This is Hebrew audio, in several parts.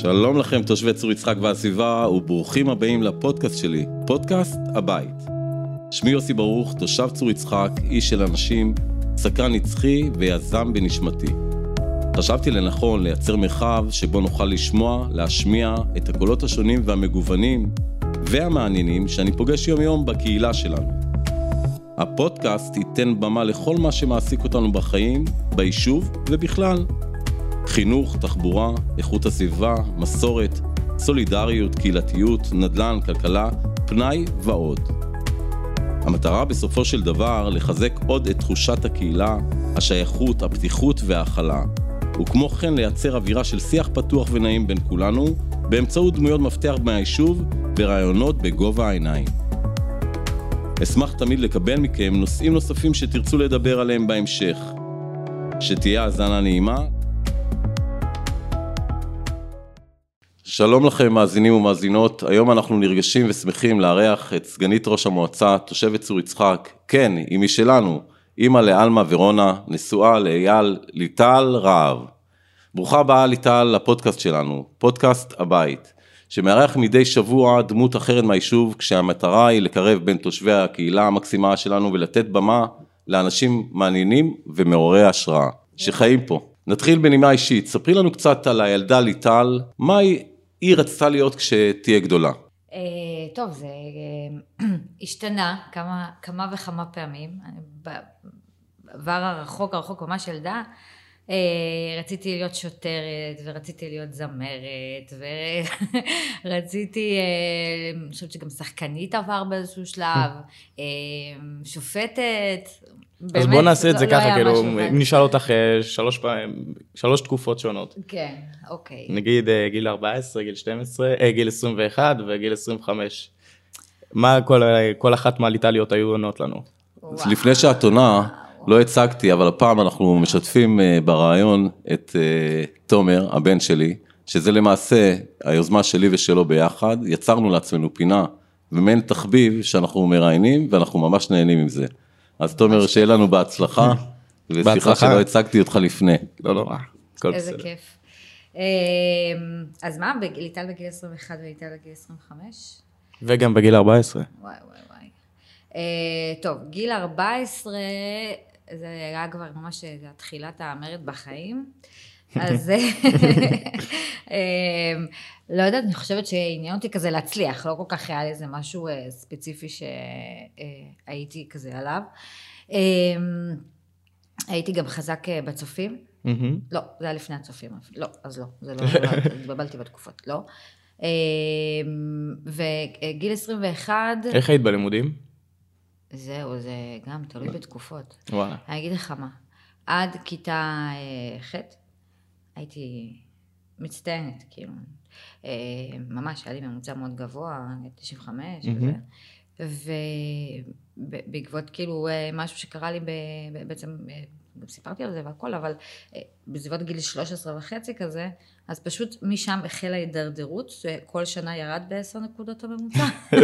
שלום לכם תושבי צור יצחק והסביבה וברוכים הבאים לפודקאסט שלי, פודקאסט הבית. שמי יוסי ברוך, תושב צור יצחק, איש של אנשים, סקרן נצחי ויזם בנשמתי. חשבתי לנכון לייצר מרחב שבו נוכל לשמוע, להשמיע את הקולות השונים והמגוונים והמעניינים שאני פוגש יום יום בקהילה שלנו. הפודקאסט ייתן במה לכל מה שמעסיק אותנו בחיים, ביישוב ובכלל. חינוך, תחבורה, איכות הסביבה, מסורת, סולידריות, קהילתיות, נדל"ן, כלכלה, פנאי ועוד. המטרה בסופו של דבר לחזק עוד את תחושת הקהילה, השייכות, הפתיחות וההכלה, וכמו כן לייצר אווירה של שיח פתוח ונעים בין כולנו, באמצעות דמויות מפתח מהיישוב ורעיונות בגובה העיניים. אשמח תמיד לקבל מכם נושאים נוספים שתרצו לדבר עליהם בהמשך. שתהיה האזנה נעימה. שלום לכם מאזינים ומאזינות, היום אנחנו נרגשים ושמחים לארח את סגנית ראש המועצה, תושבת צור יצחק, כן, היא משלנו, אימא לאלמה ורונה, נשואה לאייל ליטל רהב. ברוכה הבאה ליטל לפודקאסט שלנו, פודקאסט הבית, שמארח מדי שבוע דמות אחרת מהיישוב, כשהמטרה היא לקרב בין תושבי הקהילה המקסימה שלנו ולתת במה לאנשים מעניינים ומעוררי השראה, שחיים פה. נתחיל בנימה אישית, ספרי לנו קצת על הילדה ליטל, מה היא, רצתה להיות כשתהיה גדולה. אה, טוב, זה אה, השתנה כמה, כמה וכמה פעמים. בעבר הרחוק, הרחוק ממש ילדה, אה, רציתי להיות שוטרת, ורציתי להיות זמרת, ורציתי, אני חושבת שגם שחקנית עבר באיזשהו שלב, שופטת, באמת, אז בוא נעשה את זה לא, ככה, לא כאילו, אם נשאל אותך שלוש פעמים, שלוש תקופות שונות. כן, אוקיי. נגיד גיל 14, גיל 12, אה, גיל 21 וגיל 25. מה כל, כל אחת מהליטליות היו עונות לנו? אז לפני שאת עונה, לא הצגתי, אבל הפעם אנחנו משתפים ברעיון את תומר, הבן שלי, שזה למעשה היוזמה שלי ושלו ביחד, יצרנו לעצמנו פינה ומעין תחביב שאנחנו מראיינים ואנחנו ממש נהנים עם זה. אז תומר, שיהיה לנו בהצלחה, וסליחה שלא הצגתי אותך לפני. לא נורא, הכל בסדר. איזה כיף. אמ, אז מה, ליטל בגיל 21 וליטל בגיל 25? וגם בגיל 14. וואי וואי וואי. אה, טוב, גיל 14, זה היה כבר ממש תחילת המרד בחיים. אז אמ, לא יודעת, אני חושבת שעניין אותי כזה להצליח, לא כל כך היה לי איזה משהו אה, ספציפי שהייתי כזה עליו. אמ, הייתי גם חזק אה, בצופים. לא, זה היה לפני הצופים. לא, אז לא, זה לא, לא התבלבלתי בתקופות, לא. אמ, וגיל 21... איך היית בלימודים? זהו, זה גם תלוי בתקופות. וואלה. אני אגיד לך מה, עד כיתה אה, ח' הייתי מצטיינת, כאילו. אה, ממש, היה לי ממוצע מאוד גבוה, 95 וזה. ובעקבות כאילו אה, משהו שקרה לי בעצם, אה, סיפרתי על זה והכל, אבל בסביבות גיל 13 וחצי כזה, אז פשוט משם החלה הידרדרות, שכל שנה ירד בעשר נקודות הממוצע.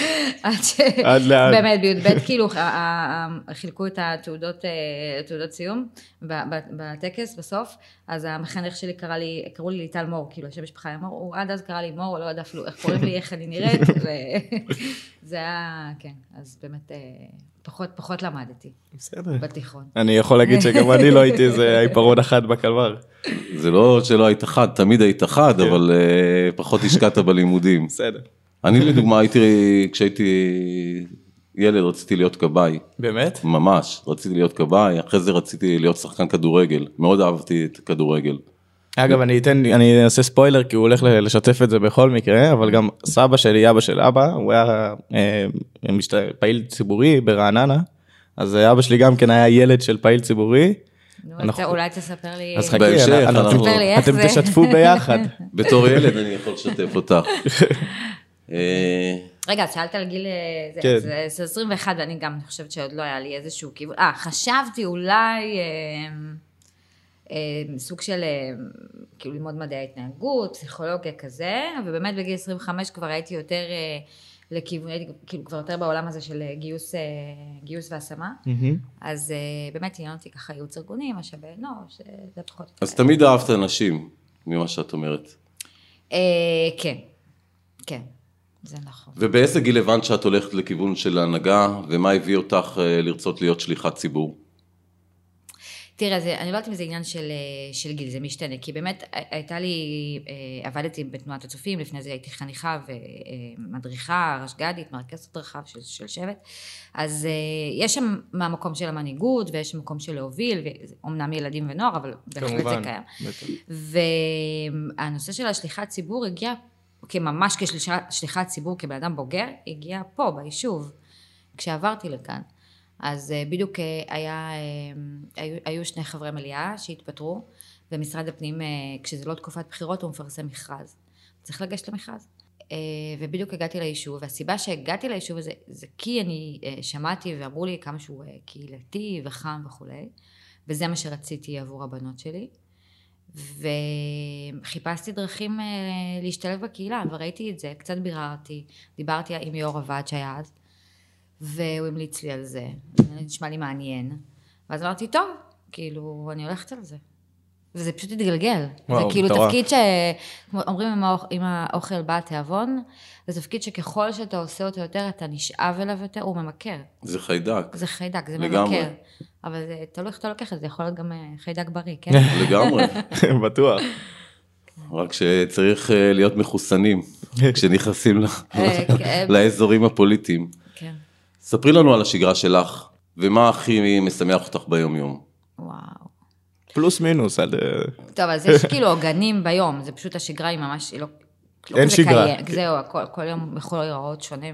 עד ש... עד לאן? באמת, בי"ב כאילו חילקו את התעודות, אה, סיום בטקס בסוף, אז המחנך שלי קרא לי, קראו לי ליטל מור, כאילו השם משפחה היה מור, הוא עד אז קרא לי מור, לא יודע אפילו איך קוראים לי, איך אני נראית, וזה היה, כן, אז באמת... אה, פחות, פחות למדתי. בסדר. בתיכון. אני יכול להגיד שגם אני לא הייתי איזה עיפרון אחד בקלבר. זה לא שלא היית חד, תמיד היית חד, כן. אבל uh, פחות השקעת בלימודים. בסדר. אני לדוגמה הייתי, כשהייתי ילד רציתי להיות כבאי. באמת? ממש, רציתי להיות כבאי, אחרי זה רציתי להיות שחקן כדורגל, מאוד אהבתי את כדורגל. אגב אני אתן אני אעשה ספוילר כי הוא הולך לשתף את זה בכל מקרה אבל גם סבא שלי אבא של אבא הוא היה אה, משת... פעיל ציבורי ברעננה אז אבא שלי גם כן היה ילד של פעיל ציבורי. אנחנו... אולי תספר לי, אז חכי, בהמשך, אנחנו... אתם תשתפו ביחד. בתור ילד אני יכול לשתף אותך. אה, רגע, שאלת על גיל, אה, כן. זה 21 ואני גם חושבת שעוד לא היה לי איזשהו כיוון, אה, חשבתי אולי... אה, סוג של אה, כאילו ללמוד מדעי ההתנהגות, פסיכולוגיה כזה, ובאמת בגיל 25 כבר הייתי יותר אה, לכיוון, הייתי כאילו כבר יותר בעולם הזה של גיוס, גיוס והשמה, mm-hmm. אז באמת עניין אותי ככה ייעוץ ארגוני, משאבי אנוש, זה פחות. אז תמיד אהבת אנשים, ממה שאת אומרת. אה, כן, כן, זה נכון. ובאיזה גיל הבנת שאת הולכת לכיוון של הנהגה, ומה הביא אותך אה, לרצות להיות שליחת ציבור? תראה, זה, אני לא יודעת אם זה עניין של, אה, של גיל, זה משתנה, כי באמת הייתה לי, אה, עבדתי בתנועת הצופים, לפני זה הייתי חניכה ומדריכה, רשג"דית, מרכזת רחב של, של שבט, אז אה, יש שם מהמקום של המנהיגות, ויש מקום של להוביל, ואומנם ילדים ונוער, אבל בהחלט זה קיים. והנושא של השליחת ציבור הגיע כממש כשליחת ציבור, כבן אדם בוגר, הגיע פה, ביישוב, כשעברתי לכאן. אז אה, בדיוק אה, היה, אה, היו, היו שני חברי מליאה שהתפטרו, ומשרד הפנים, כשזה לא תקופת בחירות, הוא מפרסם מכרז. צריך לגשת למכרז. ובדיוק הגעתי ליישוב, והסיבה שהגעתי ליישוב הזה, זה כי אני שמעתי ואמרו לי כמה שהוא קהילתי וחם וכולי, וזה מה שרציתי עבור הבנות שלי. וחיפשתי דרכים להשתלב בקהילה, וראיתי את זה, קצת ביררתי, דיברתי עם יו"ר הוועד שהיה אז, והוא המליץ לי על זה, זה נשמע לי מעניין. ואז אמרתי, טוב, כאילו, אני הולכת על זה. וזה פשוט התגלגל. וואו, זה כאילו טוב. תפקיד ש... אומרים עם, האוכ... עם האוכל בא התיאבון, זה תפקיד שככל שאתה עושה אותו יותר, אתה נשאב אליו יותר, הוא ממכר. זה חיידק. זה חיידק, זה לגמרי. ממכר. אבל זה תלוי איך אתה לוקח את זה, זה יכול להיות גם אה, חיידק בריא, כן? לגמרי. בטוח. רק שצריך אה, להיות מחוסנים כשנכנסים אה, כן. לאזורים הפוליטיים. ספרי לנו על השגרה שלך, ומה הכי משמח אותך ביום-יום. וואו. פלוס מינוס על... טוב, אז יש כאילו עוגנים ביום, זה פשוט השגרה היא ממש, היא לא... לא אין שגרה. קיים, זהו, כל, כל יום יכול להיראות שונה.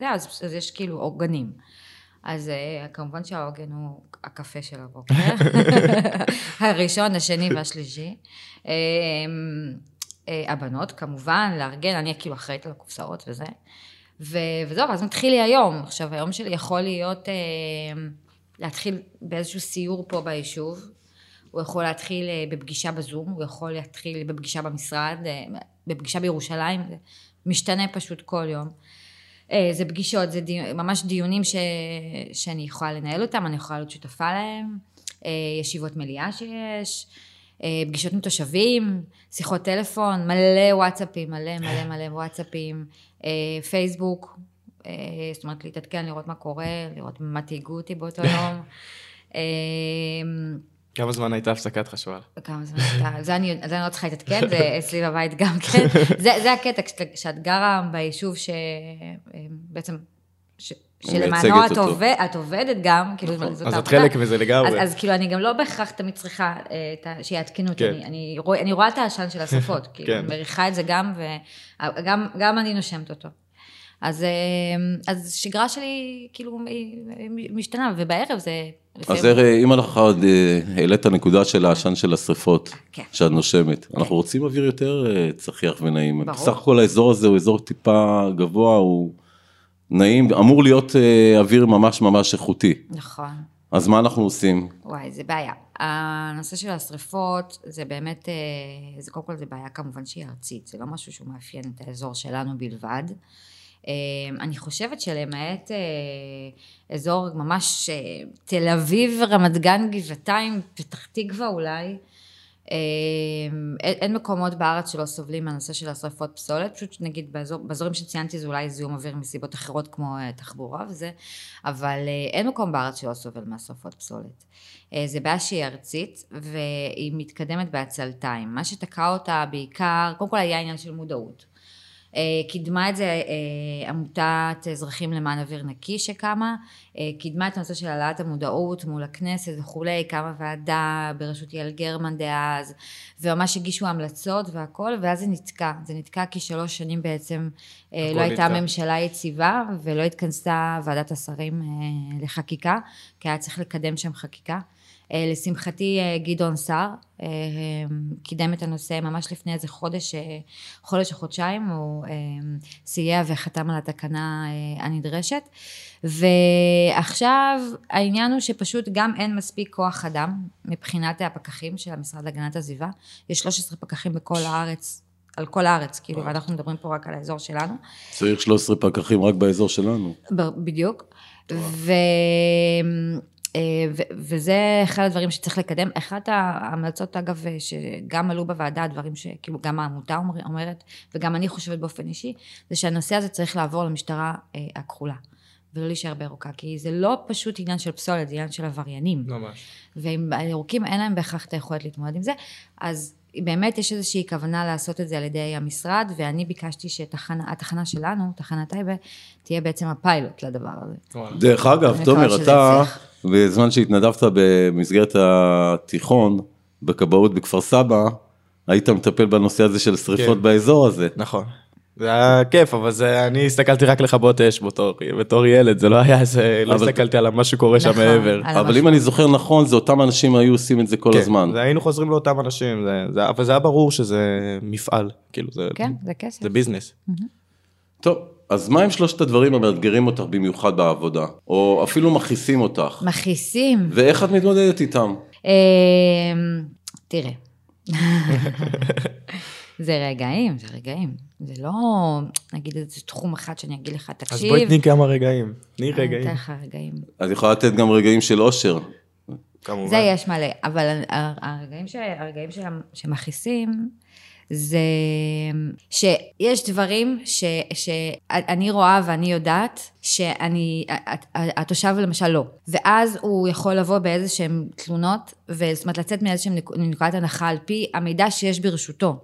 זה, אז, אז יש כאילו עוגנים. אז uh, כמובן שהעוגן הוא הקפה של הבוקר, הראשון, השני והשלישי. Uh, הבנות, כמובן, לארגן, אני כאילו אחראית על הקופסאות וזה. ו- וזהו, אז מתחיל לי היום. עכשיו, היום שלי יכול להיות, אה, להתחיל באיזשהו סיור פה ביישוב, הוא יכול להתחיל אה, בפגישה בזום, הוא יכול להתחיל בפגישה במשרד, אה, בפגישה בירושלים, זה משתנה פשוט כל יום. אה, זה פגישות, זה דיו, ממש דיונים ש, שאני יכולה לנהל אותם, אני יכולה להיות שותפה להם, אה, ישיבות מליאה שיש, אה, פגישות עם תושבים, שיחות טלפון, מלא וואטסאפים, מלא מלא מלא וואטסאפים. אה, פייסבוק, אה, זאת אומרת להתעדכן, לראות מה קורה, לראות מה תהיגו אותי באותו יום. אה, כמה זמן הייתה הפסקת חשמל? כמה זמן הייתה, זה אני, לא צריכה להתעדכן, זה אצלי בבית גם כן. זה, זה הקטע, כשאת גרה ביישוב שבעצם, ש, שלמענו את, עובד, את עובדת גם, כאילו נכון. זאת אז את חלק מזה לגמרי. אז, אז כאילו אני גם לא בהכרח תמיד צריכה שיעדכנו אותי, כן. אני, אני, רוא, אני רואה את העשן של השפות, כאילו, כן. מריחה את זה גם, וגם אני נושמת אותו. אז, אה, אז שגרה שלי כאילו משתנה, ובערב זה... אז אם אנחנו עוד אה, העלית נקודה של העשן של השרפות, כן. שאת נושמת, כן. אנחנו רוצים אוויר יותר אה, צחיח ונעים. ברור. בסך הכל האזור הזה הוא אזור טיפה גבוה, הוא נעים, אמור להיות אוויר ממש ממש איכותי. נכון. אז מה אנחנו עושים? וואי, זה בעיה. הנושא של השריפות זה באמת, זה קודם כל זה בעיה כמובן שהיא ארצית, זה לא משהו שהוא מאפיין את האזור שלנו בלבד. אמ, אני חושבת שלמעט אה, אזור ממש אה, תל אביב, רמת גן, גבעתיים, פתח תקווה אולי, אין מקומות בארץ שלא סובלים מהנושא של השרפות פסולת, פשוט נגיד באזור, באזורים שציינתי זה אולי זיהום אוויר מסיבות אחרות כמו אה, תחבורה וזה, אבל אין מקום בארץ שלא סובל מהשרפות פסולת. זה בעיה שהיא ארצית והיא מתקדמת בעצלתיים. מה שתקע אותה בעיקר, קודם כל היה עניין של מודעות. אה, קידמה את זה אה, עמותת אזרחים למען אוויר נקי שקמה, אה, קידמה את הנושא של העלאת המודעות מול הכנסת וכולי, קמה ועדה בראשות יעל גרמן דאז, וממש הגישו המלצות והכל, ואז זה נתקע, זה נתקע כי שלוש שנים בעצם לא הייתה נתקע. ממשלה יציבה, ולא התכנסה ועדת השרים לחקיקה, כי היה צריך לקדם שם חקיקה. אה, לשמחתי אה, גדעון סער אה, קידם את הנושא ממש לפני איזה חודש, חודש או חודשיים, הוא סייע וחתם על התקנה הנדרשת. ועכשיו העניין הוא שפשוט גם אין מספיק כוח אדם מבחינת הפקחים של המשרד להגנת הסביבה. יש 13 פקחים בכל הארץ על כל הארץ, כאילו, ואנחנו מדברים פה רק על האזור שלנו. צריך 13 פקחים רק באזור שלנו. בדיוק. ו... אה, וזה אחד הדברים שצריך לקדם. אחת ההמלצות, אגב, שגם עלו בוועדה, דברים שכאילו גם העמותה אומר- אומרת, וגם אני חושבת באופן אישי, זה שהנושא הזה צריך לעבור למשטרה אה, הכחולה. ולא להישאר בירוקה, כי זה לא פשוט עניין של פסולת, זה עניין של עבריינים. ממש. ועם הירוקים אין להם בהכרח את היכולת להתמודד עם זה, אז באמת יש איזושהי כוונה לעשות את זה על ידי המשרד, ואני ביקשתי שהתחנה שלנו, תחנת טייבה, תהיה בעצם הפיילוט לדבר הזה. דרך אגב, תומר, אתה, יצליח. בזמן שהתנדבת במסגרת התיכון, בכבאות בכפר סבא, היית מטפל בנושא הזה של שריפות כן. באזור הזה. נכון. זה היה כיף, אבל זה, אני הסתכלתי רק לכבות אש בתור, בתור ילד, זה לא היה איזה, לא הסתכלתי על מה שקורה שם נכון, מעבר. על אבל אם אני זוכר נכון, זה אותם אנשים היו עושים את זה כל כן, הזמן. זה היינו חוזרים לאותם אנשים, זה, זה, אבל זה היה ברור שזה מפעל, כאילו זה, כן, זה כסף. זה ביזנס. טוב, אז מה עם שלושת הדברים המאתגרים אותך במיוחד בעבודה? או אפילו מכעיסים אותך? מכעיסים. ואיך את מתמודדת איתם? אמ, תראה. זה רגעים, זה רגעים. זה לא, נגיד איזה תחום אחד שאני אגיד לך, תקשיב. אז בואי תני כמה רגעים, תני אני אתן רגעים, לך רגעים. את יכולה לתת גם רגעים של אושר. כמובן. זה יש מלא, אבל הרגעים, ש, הרגעים שמכעיסים, זה שיש דברים ש, שאני רואה ואני יודעת שאני, התושב למשל לא. ואז הוא יכול לבוא באיזה שהן תלונות, וזאת אומרת לצאת מאיזושהי נקודת הנחה על פי המידע שיש ברשותו.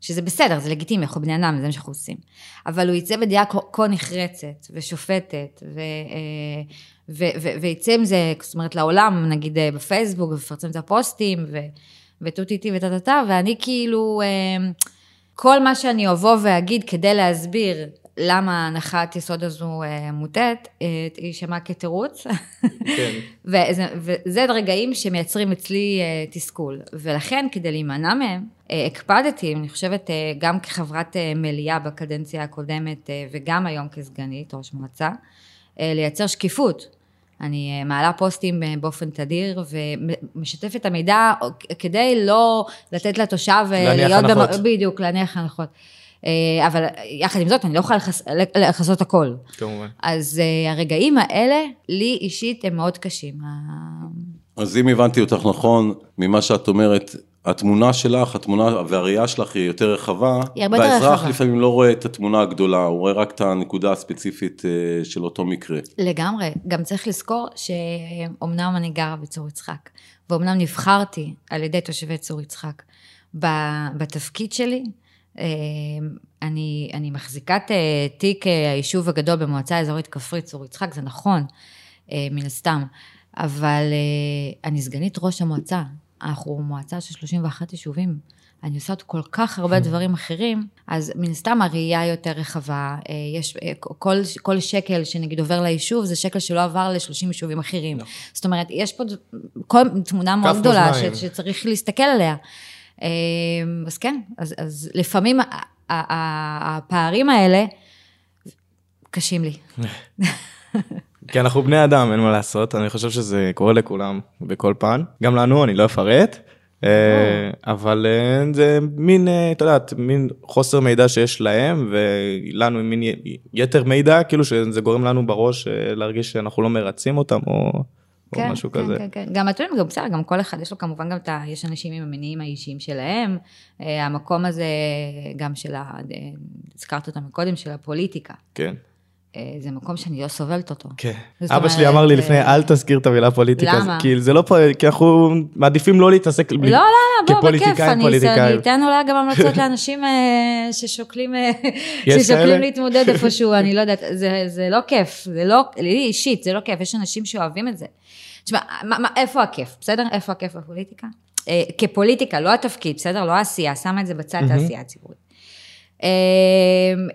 שזה בסדר, זה לגיטימי, אנחנו בני אדם, זה מה שאנחנו עושים. אבל הוא יצא בדעה כה- כה נחרצת ושופטת, ו, אה, ו, ו, ויצא עם זה, זאת אומרת, לעולם, נגיד אה, בפייסבוק, ויפרסם את הפוסטים, ו, וטו טי וטה טה טה, ואני כאילו, אה, כל מה שאני אבוא ואגיד כדי להסביר למה הנחת יסוד הזו אה, מוטעת, אה, יישמע כתירוץ. כן. וזה, וזה רגעים שמייצרים אצלי אה, תסכול. ולכן, כדי להימנע מהם, הקפדתי, אני חושבת, גם כחברת אה, מליאה בקדנציה הקודמת, וגם היום כסגנית ראש מועצה, לייצר שקיפות. אני אה, מעלה פוסטים אה, באופן תדיר ומשתפת את המידע כדי לא לתת לתושב אה, להניח להיות... במ- הנחות. בדיוק, להניח הנחות. אבל יחד עם זאת, אני לא יכולה לכס- לכסות הכל. כמובן. אז הרגעים האלה, לי אישית, הם מאוד קשים. אז אם הבנתי אותך נכון, ממה שאת אומרת, התמונה שלך, התמונה והראייה שלך היא יותר רחבה, היא הרבה יותר והאזרח רחבה. לפעמים לא רואה את התמונה הגדולה, הוא רואה רק את הנקודה הספציפית אה, של אותו מקרה. לגמרי. גם צריך לזכור שאומנם אני גרה בצור יצחק, ואומנם נבחרתי על ידי תושבי צור יצחק בתפקיד שלי, אה, אני, אני מחזיקת אה, תיק היישוב הגדול במועצה האזורית כפרית צור יצחק, זה נכון, מן הסתם, אבל אני סגנית ראש המועצה. אנחנו מועצה של 31 יישובים. אני עושה עוד כל כך הרבה דברים אחרים, אז מן הסתם הראייה יותר רחבה. אה, יש, אה, כל, כל שקל שנגיד עובר ליישוב, זה שקל שלא עבר ל-30 יישובים אחרים. זאת אומרת, יש פה כל, תמונה מאוד גדולה. ש, שצריך להסתכל עליה. אה, אז כן, אז, אז לפעמים הפערים האלה קשים לי. כי אנחנו בני אדם, אין מה לעשות, אני חושב שזה קורה לכולם בכל פעם, גם לנו, אני לא אפרט, אה, אבל אה, זה מין, אה, את יודעת, מין חוסר מידע שיש להם, ולנו מין י- יתר מידע, כאילו שזה גורם לנו בראש להרגיש שאנחנו לא מרצים אותם, או, או משהו כן, כזה. כן, כן. גם אתם יודעים, גם בסדר, גם כל אחד, יש לו כמובן גם את ה... יש אנשים עם המניעים האישיים שלהם. המקום הזה, גם של ה... הזכרת אותם קודם, של הפוליטיקה. כן. אה, זה מקום שאני לא סובלת אותו. כן. אבא שלי אומרת, אמר לי אה, לפני, אל תזכיר את המילה פוליטיקה, למה? כי זה לא פה, כי אנחנו מעדיפים לא להתעסק, לא, לא, לא, בוא, בכיף, אני אתן אולי גם המלצות לאנשים אה, ששוקלים? ששוקלים להתמודד איפשהו, אני לא יודעת, זה- זה לא כיף, זה לא, לי אישית, זה לא כיף, יש אנשים שאוהבים את זה. תשמע, מה- מה- איפה הכיף, בסדר? איפה הכיף בפוליטיקה? כפוליטיקה, לא התפקיד, בסדר? לא העשייה, שמה את זה בצד, העשייה הציבורית. אה,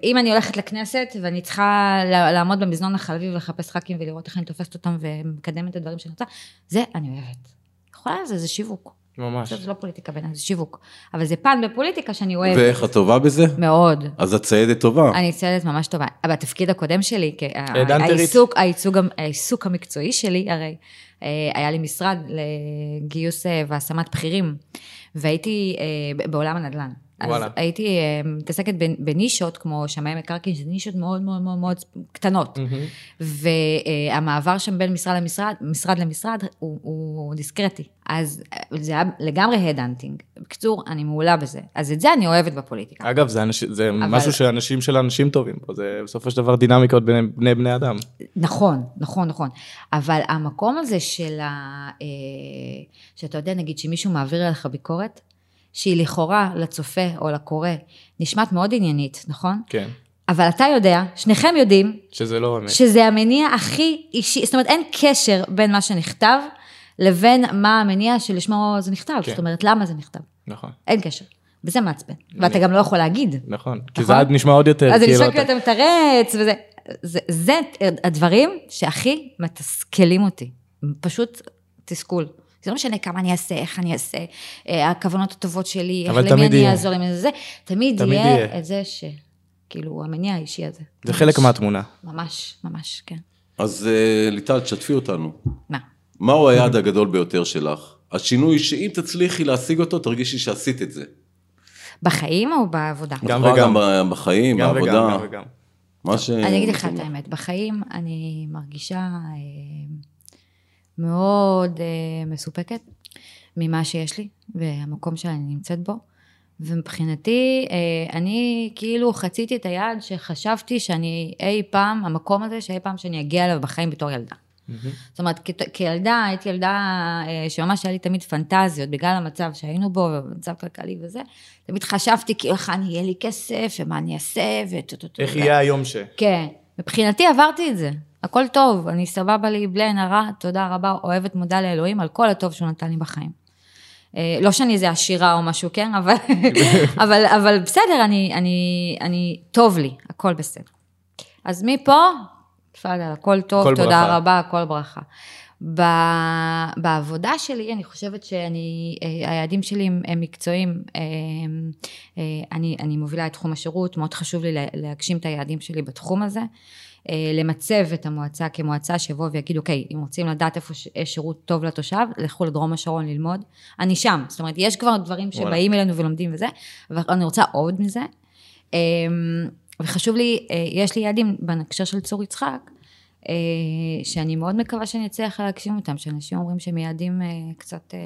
אם אני הולכת לכנסת ואני צריכה לעמוד במזנון החלבי ולחפש ח"כים ולראות איך אני תופסת אותם ומקדמת את הדברים שאני רוצה, זה אני אוהבת. יכולה לזה, זה שיווק. ממש. זה לא פוליטיקה בעיניי, זה שיווק. אבל זה פן בפוליטיקה שאני אוהבת. ואיך את טובה בזה? מאוד. אז את ציידת טובה. אני ציידת ממש טובה. אבל בתפקיד הקודם שלי. העיסוק, העיסוק, העיסוק המקצועי שלי, הרי, אה, היה לי משרד לגיוס אה, והשמת בכירים, והייתי אה, בעולם הנדל"ן. אז וואלה. הייתי אה, מתעסקת בנ- בנישות, כמו שמאי מקרקעין, שזה נישות מאוד מאוד מאוד מאוד קטנות. והמעבר שם בין משרד למשרד, משרד למשרד, הוא, הוא דיסקרטי. אז אה, זה היה לגמרי הדהנטינג. בקיצור, אני מעולה בזה. אז את זה אני אוהבת בפוליטיקה. אגב, זה, אנש... זה משהו שאנשים של אנשים טובים פה, זה בסופו של דבר דינמיקות בין בני בני אדם. נכון, נכון, נכון. אבל המקום הזה של ה... אה, שאתה יודע, נגיד שמישהו מעביר עליך ביקורת, שהיא לכאורה לצופה או לקורא, נשמעת מאוד עניינית, נכון? כן. אבל אתה יודע, שניכם יודעים, שזה לא באמת. שזה המניע הכי אישי, זאת אומרת, אין קשר בין מה שנכתב לבין מה המניע שלשמו זה נכתב. כן. זאת אומרת, למה זה נכתב? נכון, אין קשר. וזה מעצבן. ואתה גם לא יכול להגיד. נכון. כי זה עד נשמע עוד יותר. אז זה כאילו נשמע כאילו אתה מתרץ, וזה... זה, זה הדברים שהכי מתסכלים אותי. פשוט תסכול. זה לא משנה כמה אני אעשה, איך אני אעשה, אה, הכוונות הטובות שלי, איך אבל למי תמיד אני. אעזור, למי זה, תמיד תמיד יהיה יהיה. את זה ש... כאילו, המניע האישי הזה. זה חלק מהתמונה. ממש, ממש, כן. אז אה, ליטל, תשתפי אותנו. מה? מהו היעד הגדול ביותר שלך? השינוי שאם תצליחי להשיג אותו, תרגישי שעשית את זה. בחיים או בעבודה? גם וגם. גם בחיים, גם בעבודה. וגם, גם וגם. מה ש... אני אגיד לך את האמת, בחיים אני מרגישה אה, מאוד אה, מסופקת ממה שיש לי והמקום שאני נמצאת בו. ומבחינתי, אה, אני כאילו חציתי את היעד שחשבתי שאני אי פעם, המקום הזה שאי פעם שאני אגיע אליו בחיים בתור ילדה. זאת אומרת, כת- כילדה, הייתי ילדה אה, שממש היה לי תמיד פנטזיות, בגלל המצב שהיינו בו, ומצב כלכלי וזה, תמיד חשבתי כאילו איך אני, יהיה לי כסף, ומה אני אעשה, וטו-טו-טו. איך יהיה היום ש... כן, מבחינתי עברתי את זה, הכל טוב, אני סבבה לי בלי עין הרע, תודה רבה, אוהבת, מודה לאלוהים על כל הטוב שהוא נתן לי בחיים. אה, לא שאני איזה עשירה או משהו, כן, אבל, אבל, אבל בסדר, אני, אני, אני, טוב לי, הכל בסדר. אז מפה, תפאדל, הכל טוב, כל תודה ברכה. רבה, הכל ברכה. ב, בעבודה שלי, אני חושבת שאני, אה, היעדים שלי הם, מקצועיים. אה, אה, אני, אני מובילה את תחום השירות, מאוד חשוב לי לה- להגשים את היעדים שלי בתחום הזה. למצב את המועצה כמועצה שיבואו ויגידו, אוקיי, אם רוצים לדעת איפה יש שירות טוב לתושב, לכו לדרום השרון ללמוד. אני שם, זאת אומרת, יש כבר דברים. שבאים אלינו ולומדים וזה, אבל אני רוצה עוד מזה. וחשוב לי, יש לי יעדים בהקשר של צור יצחק, שאני מאוד מקווה שאני אצליח להגשים אותם, שאנשים אומרים שהם יעדים אה, קצת אה,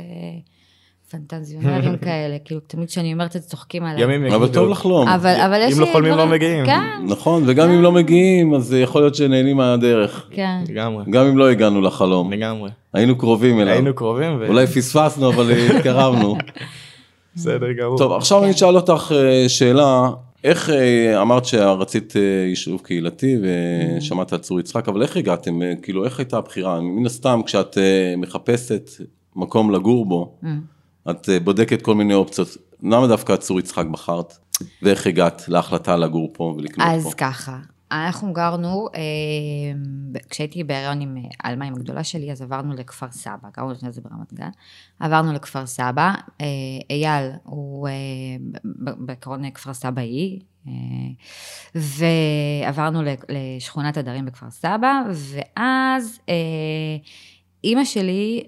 פנטזיונרים כאלה, כאילו תמיד כשאני אומרת את זה צוחקים עליי. ימים אבל יגידו. טוב לחלום. אבל, אבל יש אם לי לא חולמים, לא מגיעים. כן, נכון, וגם אם לא מגיעים, אז יכול להיות שנהנים מהדרך. כן. לגמרי, גם אם לא הגענו לחלום. לגמרי. היינו קרובים אליו. היינו קרובים, ו... אולי פספסנו, אבל התקרבנו. בסדר גמור. טוב, עכשיו אני אשאל אותך אה, שאלה. איך אה, אמרת שרצית אה, יישוב קהילתי ושמעת על צור יצחק, אבל איך הגעתם? אה, כאילו, איך הייתה הבחירה? מן הסתם, כשאת מחפשת מקום לגור בו, Mm. את בודקת כל מיני אופציות. למה דווקא צור יצחק בחרת? ואיך הגעת להחלטה לגור פה ולקנות פה? אז ככה, אנחנו גרנו, אה, כשהייתי בהריון עם אה, עלמה, עם הגדולה שלי, אז עברנו לכפר סבא, גרנו לפני זה ברמת גן, עברנו לכפר סבא, אה, אייל הוא בעקרון כפר סבאי, ועברנו לשכונת הדרים בכפר סבא, ואז אימא שלי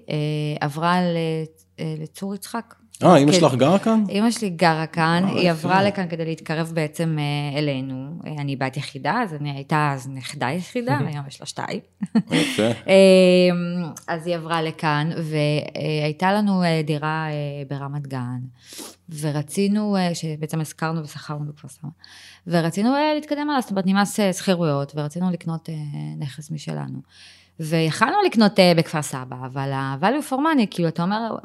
עברה לצור יצחק. אה, אמא כן. שלך גרה כאן? אימא שלי גרה כאן, אה, היא. עברה לכאן כדי להתקרב בעצם אה, אלינו. אה, אני בת יחידה, אז אני הייתה אז נכדה יחידה, היום יש לה שתיים. אה, אז היא עברה לכאן, והייתה לנו דירה ברמת גן, ורצינו, שבעצם השכרנו ושכרנו בכפר סבא, ורצינו להתקדם עליו, זאת אומרת נמאס שכירויות, ורצינו לקנות נכס משלנו. ויכלנו לקנות בכפר סבא, אבל ה-value for money, כאילו, אתה אומר,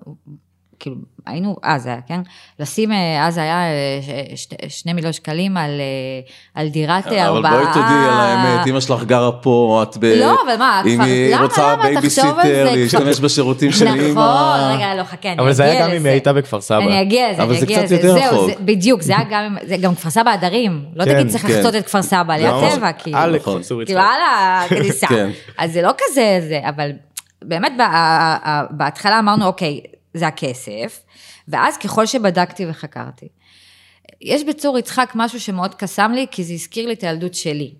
כאילו, היינו, אז היה, כן? לשים, אה, אז היה אה, ש- שתי- שני מיליון שקלים על, אה, על דירת אה, אבל ארבעה... בואי תודיעי על האמת, אמא שלך גרה פה, את ב... לא, אבל מה, אם כבר- היא למה, רוצה בייביסיטר, זה, להשתמש בשירותים של נכון, אמא. רגע, לא, חכה, אני אבל זה היה אגיע גם אם לזה. היא הייתה בכפר סבא. אני אגיע לזה, אבל אני זה אגיע קצת לזה. יותר רחוק. זה- בדיוק, זה היה גם, זה גם כפר סבא הדרים. לא כן, תגיד צריך כן. לחצות את כפר סבא, ליד. טבע, כאילו. על נכון. כאילו, יצחק. הלאה, כניסה. כן. אז זה לא כזה, זה, אבל באמת בהתחלה אמרנו, אוקיי, זה הכסף, ואז ככל שבדקתי וחקרתי, יש בצור יצחק משהו שמאוד קסם לי, כי זה הזכיר לי את הילדות שלי.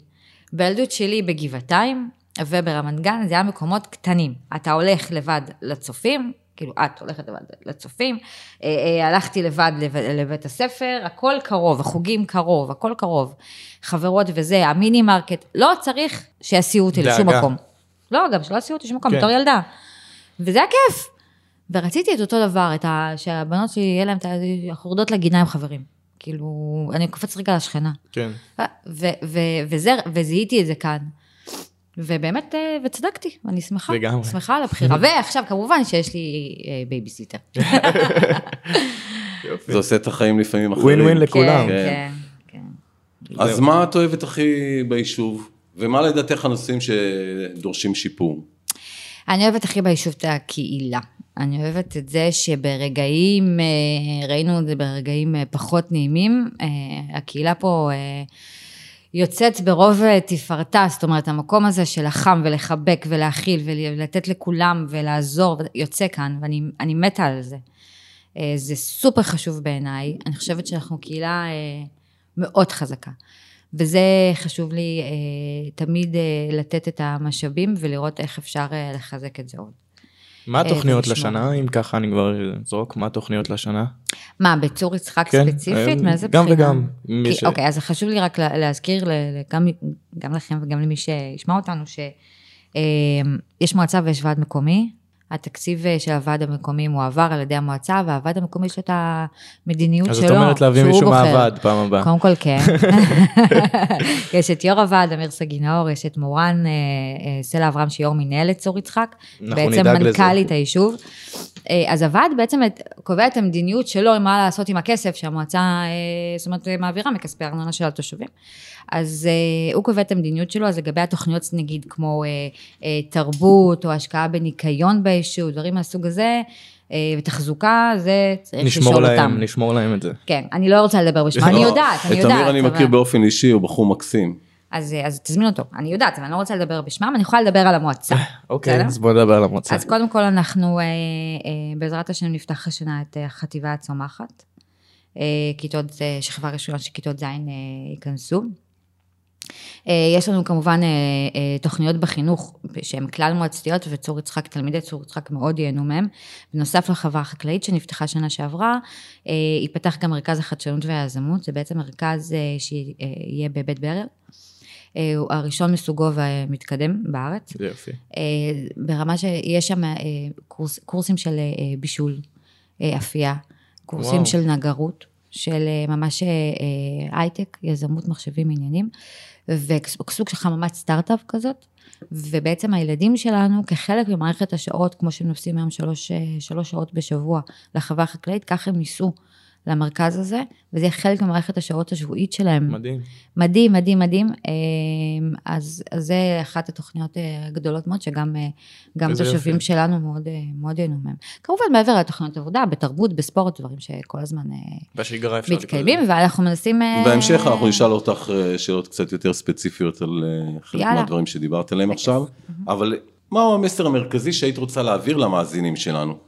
בילדות שלי בגבעתיים וברמת גן, זה היה מקומות קטנים. אתה הולך לבד לצופים, כאילו, את הולכת לבד לצופים, אה, אה, הלכתי לבד לב, לבית הספר, הכל קרוב, החוגים קרוב, הכל קרוב. חברות וזה, המיני מרקט, לא צריך שיסיעו אותי לשום. מקום. לא, גם שלא יסיעו אותי לשום מקום, כן. בתור ילדה. וזה היה כיף. ורציתי את אותו דבר, את ה... שהבנות שלי, יהיה להן את ה... אנחנו יורדות לגינה עם חברים. כאילו, אני קופץ רגע לשכנה. כן. ו- ו- וזה, וזיהיתי את זה כאן. ובאמת, אה, וצדקתי, אני שמחה. לגמרי. שמחה על הבחירה. ועכשיו, כמובן שיש לי אה, בייביסיטר. זה עושה את החיים לפעמים אחרים. ווין ווין לכולם. כן, כן, כן. אז מה את אוהבת הכי ביישוב? ומה לדעתך הנושאים שדורשים שיפור? אני אוהבת הכי ביישוב את הקהילה. אני אוהבת את זה שברגעים, אה, ראינו את זה ברגעים אה, פחות נעימים, אה, הקהילה פה יוצאת ברוב תפארתה, זאת אומרת, המקום הזה של החם ולחבק ולהכיל ולתת לכולם ולעזור, יוצא כאן, ואני אני מתה על זה. זה סופר חשוב בעיניי, אני חושבת שאנחנו קהילה מאוד חזקה. וזה חשוב לי תמיד לתת את המשאבים ולראות איך אפשר לחזק את זה עוד. מה התוכניות ולשמור. לשנה, אם ככה אני כבר אזרוק, מה התוכניות לשנה? מה, בצור יצחק כן, ספציפית? אה, מאיזה גם בחינה? וגם, מי כי- ש- אוקיי, אז חשוב לי רק לה- להזכיר גם- גם לכם וגם למי שישמע אותנו, שיש מועצה ויש ועד מקומי. התקציב אה, של הוועד המקומי מועבר על ידי המועצה, והוועד המקומי יש לו את המדיניות אז שלו, את אומרת להביא שהוא מישהו בוחר. מהוועד פעם הבאה. קודם כל כן. יש את יו"ר הוועד, אמיר סגינאור, יש את מורן אה, אה, סלע אברהם, שהיא יו"ר מנהלת צור יצחק. אנחנו בעצם נדאג לזה. מנכ"לית היישוב. אה, אז הוועד בעצם את- קובע את המדיניות שלו, מה לעשות עם הכסף שהמועצה, אה, זאת אומרת, מעבירה מכספי הארנונה של התושבים. אז אה, הוא קובע את המדיניות שלו, אז לגבי התוכניות, נגיד, כמו תרבות, או השקעה בניקיון ביישוב, דברים מהסוג הזה, ותחזוקה, זה צריך נשמור לשאול להם, אותם. נשמור להם את זה. כן, אני לא רוצה לדבר בשמה, אני יודעת, אני את יודעת. אמיר אני מכיר באופן אישי, הוא בחור מקסים. אז, אז תזמין אותו, אני יודעת, אבל אני לא רוצה לדבר בשמם, אני יכולה לדבר על המועצה. אוקיי, בסדר? אז בוא נדבר על המועצה. אז קודם כל אנחנו, אה, אה, בעזרת השם, נפתח השנה את אה, החטיבה הצומחת. אה, כיתות, אה, שכבה ראשונה של כיתות ז' אה, ייכנסו. אה, יש לנו כמובן אה, אה, תוכניות בחינוך שהן כלל מועצתיות וצור יצחק, תלמידי צור יצחק מאוד ייהנו מהם. בנוסף לחווה החקלאית שנפתחה שנה שעברה, אה, ייפתח גם מרכז החדשנות והיזמות, זה בעצם מרכז אה, שיהיה בבית ברל. אה, הוא הראשון מסוגו ומתקדם בארץ. יופי. אה, ברמה שיש שם אה, קורס, קורסים של אה, בישול, אה, אפייה, קורסים וואו. של נגרות, של אה, ממש אה, אה, הייטק, יזמות, מחשבים, עניינים, וסוג של חממת סטארט-אפ כזאת. ובעצם הילדים שלנו, כחלק ממערכת השעות, כמו שהם נוסעים היום שלוש, אה, שלוש שעות בשבוע לחווה החקלאית, ככה הם ייסעו למרכז הזה, וזה יהיה חלק ממערכת השעות השבועית שלהם. מדהים. מדהים, מדהים, מדהים. אמ, אז, אז זה אחת התוכניות אה, הגדולות מאוד, שגם אה, תושבים. שלנו מאוד, אה, מאוד ייהנו מהם. כמובן, מעבר לתוכניות עבודה, בתרבות, בספורט, דברים שכל הזמן אה, בשגרה אפשר לקרוא מתקיימים, ואנחנו מנסים... אה, בהמשך אנחנו נשאל אותך אה, שאלות קצת יותר ספציפיות על אה, חלק יאללה. מהדברים שדיברת עליהם עכשיו, אבל מהו המסר המרכזי שהיית רוצה להעביר למאזינים שלנו?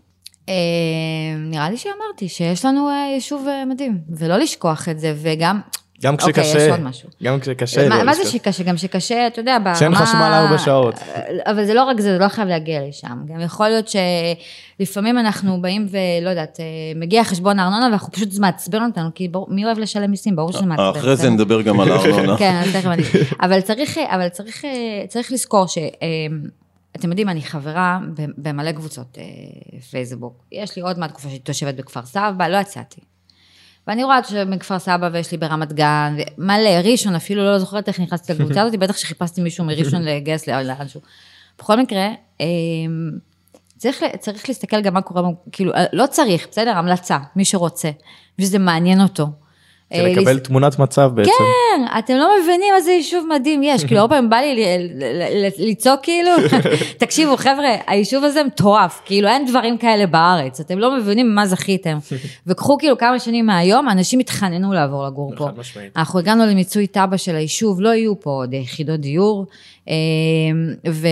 אה, נראה לי שאמרתי שיש לנו אה, יישוב אה, מדהים, ולא לשכוח את זה, וגם... גם אוקיי, כשקשה, יש עוד משהו. גם כשקשה. מה, לא מה זה. שקשה? גם שקשה, אתה יודע, ברמה... שאין חשמל ארבע שעות. אבל זה לא רק זה, זה לא חייב להגיע לשם. גם יכול להיות שלפעמים אנחנו באים ולא יודעת, מגיע חשבון הארנונה ואנחנו פשוט, זה מעצבן אותנו, כי ברור, מי אוהב לשלם מיסים? ברור שזה מעצבן. אחרי זה? נדבר גם על הארנונה. כן, תכף אני... אבל צריך, אבל צריך, צריך לזכור ש... אתם יודעים, אני חברה במלא קבוצות אה, פייסבוק. יש לי עוד מהתקופה שהייתי תושבת בכפר סבא, לא יצאתי. ואני רואה שבכפר סבא ויש לי ברמת גן, מלא, ראשון, אפילו לא זוכרת איך נכנסתי לקבוצה הזאת, בטח שחיפשתי מישהו מראשון לגייס לאנשהו. בכל מקרה, אה, צריך, צריך להסתכל גם מה קורה, כאילו, לא צריך, בסדר, המלצה, מי שרוצה, ושזה מעניין אותו. זה אה, לקבל להס- תמונת מצב בעצם. כן, אתם לא מבינים איזה יישוב מדהים יש, כאילו, הרבה פעמים בא לי לצעוק כאילו, תקשיבו חבר'ה, היישוב הזה מטורף, כאילו אין דברים כאלה בארץ, אתם לא מבינים מה זכיתם. וקחו כאילו כמה שנים מהיום, אנשים התחננו לעבור לגור פה. אנחנו הגענו למיצוי תב"ע של היישוב, לא יהיו פה עוד יחידות דיור, אה, ו,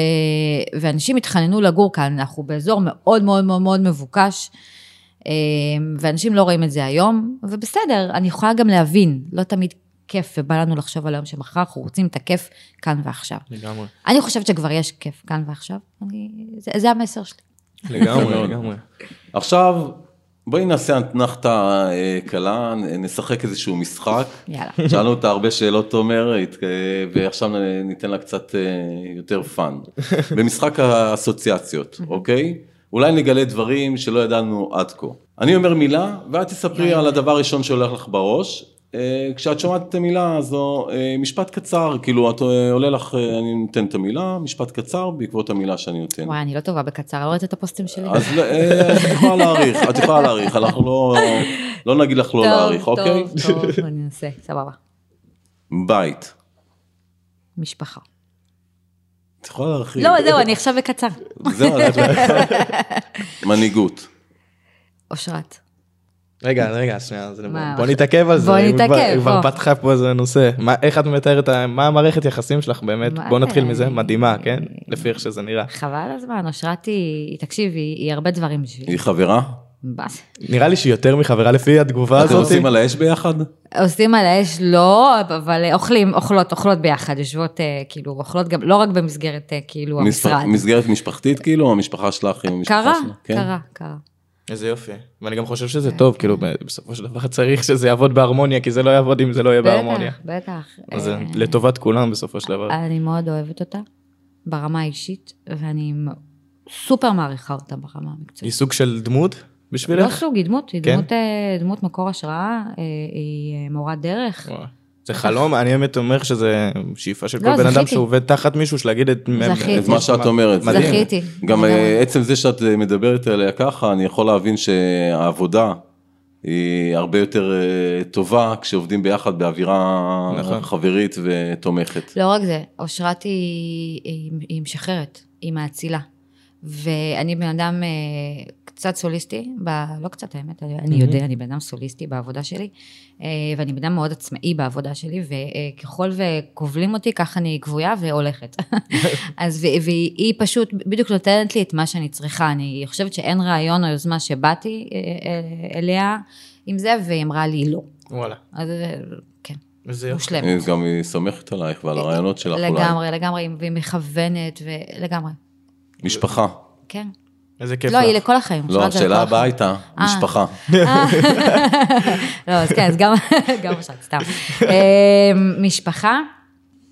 ואנשים התחננו לגור כאן, אנחנו באזור מאוד מאוד מאוד מאוד מבוקש. אה, ואנשים לא רואים את זה היום, ובסדר, אני יכולה גם להבין, לא תמיד כיף, ובא לנו לחשוב על היום שמחר, אנחנו רוצים את הכיף כאן ועכשיו. לגמרי. אני חושבת שכבר יש כיף כאן ועכשיו, אני, זה, זה המסר שלי. לגמרי. לגמרי. עכשיו, בואי נעשה אתנחתא אה, קלה, נשחק איזשהו משחק. יאללה. שאלנו אותה הרבה שאלות, תומר, אה, ועכשיו ניתן לה קצת אה, יותר fun. במשחק האסוציאציות, אוקיי? אולי נגלה דברים שלא ידענו עד כה. אני אומר מילה, ואת תספרי על הדבר הראשון שהולך לך בראש. אה, כשאת שומעת את המילה הזו, אה, משפט קצר, כאילו את אה, עולה לך, אני נותן את המילה, משפט קצר בעקבות המילה שאני נותן. וואי, אני לא טובה בקצר, לא ראית את הפוסטים שלי? אז את יכולה להאריך, את יכולה להאריך, אנחנו לא, לא נגיד לך לא להאריך, אוקיי? טוב, טוב, אני אנסה, סבבה. בית. משפחה. את יכולה להרחיב. לא, זהו, אני עכשיו בקצר. זהו, את- מנהיגות. אושרת. רגע, רגע, שנייה, אז מה, בוא נתעכב על זה. בוא כבר- נתעכב, כבר בוא. פתחה פה איזה נושא. מה- איך את מתארת, מה המערכת יחסים שלך באמת? בוא נתחיל זה? מזה, מדהימה, כן? לפי איך שזה נראה. חבל הזמן, אושרת היא, תקשיב, היא היא הרבה דברים בשבילי. היא חברה? נראה לי שהיא יותר מחברה לפי התגובה אתם הזאת. עושים על האש ביחד? עושים על האש, לא, אבל אוכלים, אוכלות, אוכלות ביחד, יושבות, אה, כאילו, אוכלות גם, לא רק במסגרת, אה, כאילו, המשרד. מסגרת משפחתית כאילו, או המשפחה שלך עם המשפחה קרה, שלך? כן? קרה, קרה. איזה יופי. ואני גם חושב שזה טוב, כאילו בסופו של דבר צריך שזה יעבוד בהרמוניה, כי זה לא יעבוד אם זה לא יהיה בהרמוניה. בטח, בטח. אז זה אה, לטובת כולם בסופו של דבר. אני מאוד אוהבת אותה, ברמה האישית, ואני סופר מעריכה אותה ברמה היא המקצועית. סוג של דמות לא בשבילך? סוג, היא דמות, היא כן? דמות, אה, דמות מקור השראה, אה, היא אה, מורת דרך. וואו. זה חלום, אני באמת אומר שזה שאיפה של לא, כל בן אדם. שעובד תחת מישהו, שלהגיד את... את מה שאת אומרת. מדהים. זכיתי. גם עצם זה שאת מדברת עליה ככה, אני יכול להבין שהעבודה היא הרבה יותר טובה כשעובדים ביחד באווירה נכון. חברית ותומכת. לא רק זה, אושרת היא, היא, היא משחררת, היא מאצילה. ואני בן אדם קצת סוליסטי, ב, לא קצת האמת, אני יודע, אני בן אדם סוליסטי בעבודה שלי, אה, ואני בן אדם מאוד עצמאי בעבודה שלי, וככל וכובלים אותי, ככה אני גבויה והולכת. אז ו- והיא היא פשוט בדיוק נותנת לי את מה שאני צריכה, אני חושבת שאין רעיון או יוזמה שבאתי אה, אה, אליה עם זה, והיא אמרה לי לא. וואלה, אז אה, כן, יופי. מושלמת. אה, גם היא סומכת עלייך ועל הרעיונות שלך אולי. לגמרי, לגמרי, והיא מכוונת, ולגמרי, משפחה. כן. איזה כיף לא, היא. לכל החיים. לא, זה השאלה הבאה. הייתה, אה. משפחה. לא, אז כן, אז גם, גם אושרת, סתם. אה, משפחה,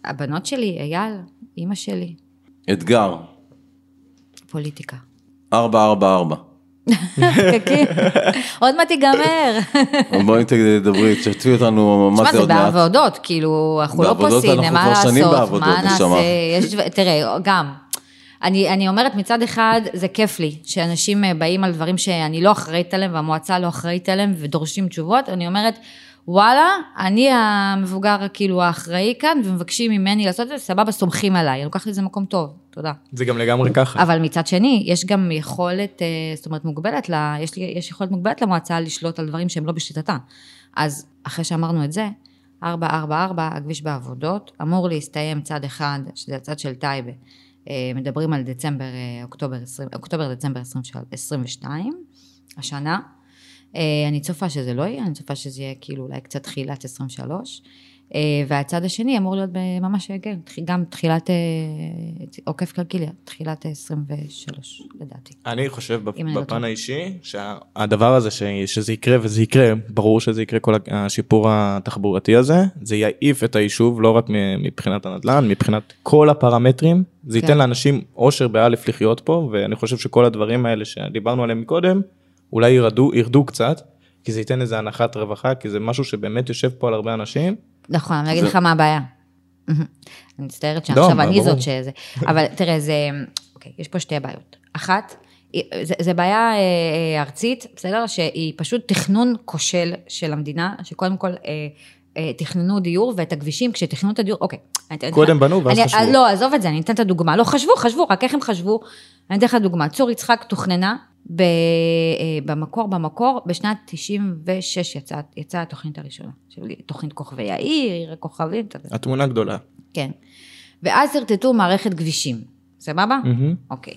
הבנות שלי, אייל, אימא שלי, אתגר, פוליטיקה. 444. חכי, עוד מעט ייגמר. בואי תדברי, תשתפי אותנו מה תשמע, זה זה עוד מעט. בעבודות, כאילו, אנחנו לא בעבודות פוסים, אנחנו מה כבר שנים לעשות, מה. נעשה, תראה, גם, אני, אני אומרת מצד אחד, זה כיף לי, שאנשים אה, באים על דברים שאני לא אחראית עליהם, והמועצה לא אחראית עליהם, ודורשים תשובות, אני אומרת, וואלה, אני המבוגר כאילו האחראי כאן, ומבקשים ממני לעשות את זה, סבבה, סומכים עליי, אני לוקחת לזה מקום טוב, תודה. זה גם לגמרי ככה. אבל מצד שני, יש גם יכולת, אה, זאת אומרת, מוגבלת, לה, יש, לי, יש יכולת מוגבלת למועצה לשלוט על דברים שהם לא בשליטתה. אז אחרי שאמרנו את זה, 444, הכביש בעבודות, אמור להסתיים צד אחד, שזה הצד של טייבה. אה, מדברים על דצמבר, אה, אוקטובר, 20, אוקטובר, דצמבר 22, השנה. אה, אני צופה שזה לא יהיה, אני צופה שזה יהיה כאילו אולי קצת תחילת 23. אה, והצד השני אמור להיות ממש, כן, גם תחילת, אה, עוקף קלקיליה, תחילת 23 לדעתי. אני חושב לא בפן. האישי שהדבר הזה שזה יקרה וזה יקרה ברור שזה יקרה כל השיפור התחבורתי הזה זה יעיף את היישוב לא רק מבחינת הנדל"ן מבחינת כל הפרמטרים זה כן. ייתן לאנשים אושר באלף לחיות פה ואני חושב שכל הדברים האלה שדיברנו עליהם מקודם אולי ירדו ירדו קצת כי זה ייתן איזה הנחת רווחה כי זה משהו שבאמת יושב פה על הרבה אנשים. נכון, אני אגיד לך מה הבעיה. אני מצטערת לא, שעכשיו אני. זאת שזה, אבל תראה, זה, אוקיי, יש פה שתי בעיות. אחת, זה, זה בעיה אה, אה, ארצית, בסדר? שהיא פשוט תכנון כושל של המדינה, שקודם כל אה, תכננו דיור ואת הכבישים, כשתכננו את הדיור, אוקיי. קודם בנו ואז חשבו. לא, עזוב את זה, אני אתן את הדוגמה. לא, חשבו, חשבו, רק איך הם חשבו? אני אתן לך דוגמה. צור יצחק תוכננה ב, אה, במקור, במקור, בשנת 96 יצאה יצאה התוכנית הראשונה. תוכנית כוכבי יאיר, עיר הכוכבים. התמונה גדולה. כן. ואז שרטטו מערכת כבישים, סבבה? מהמם. אוקיי.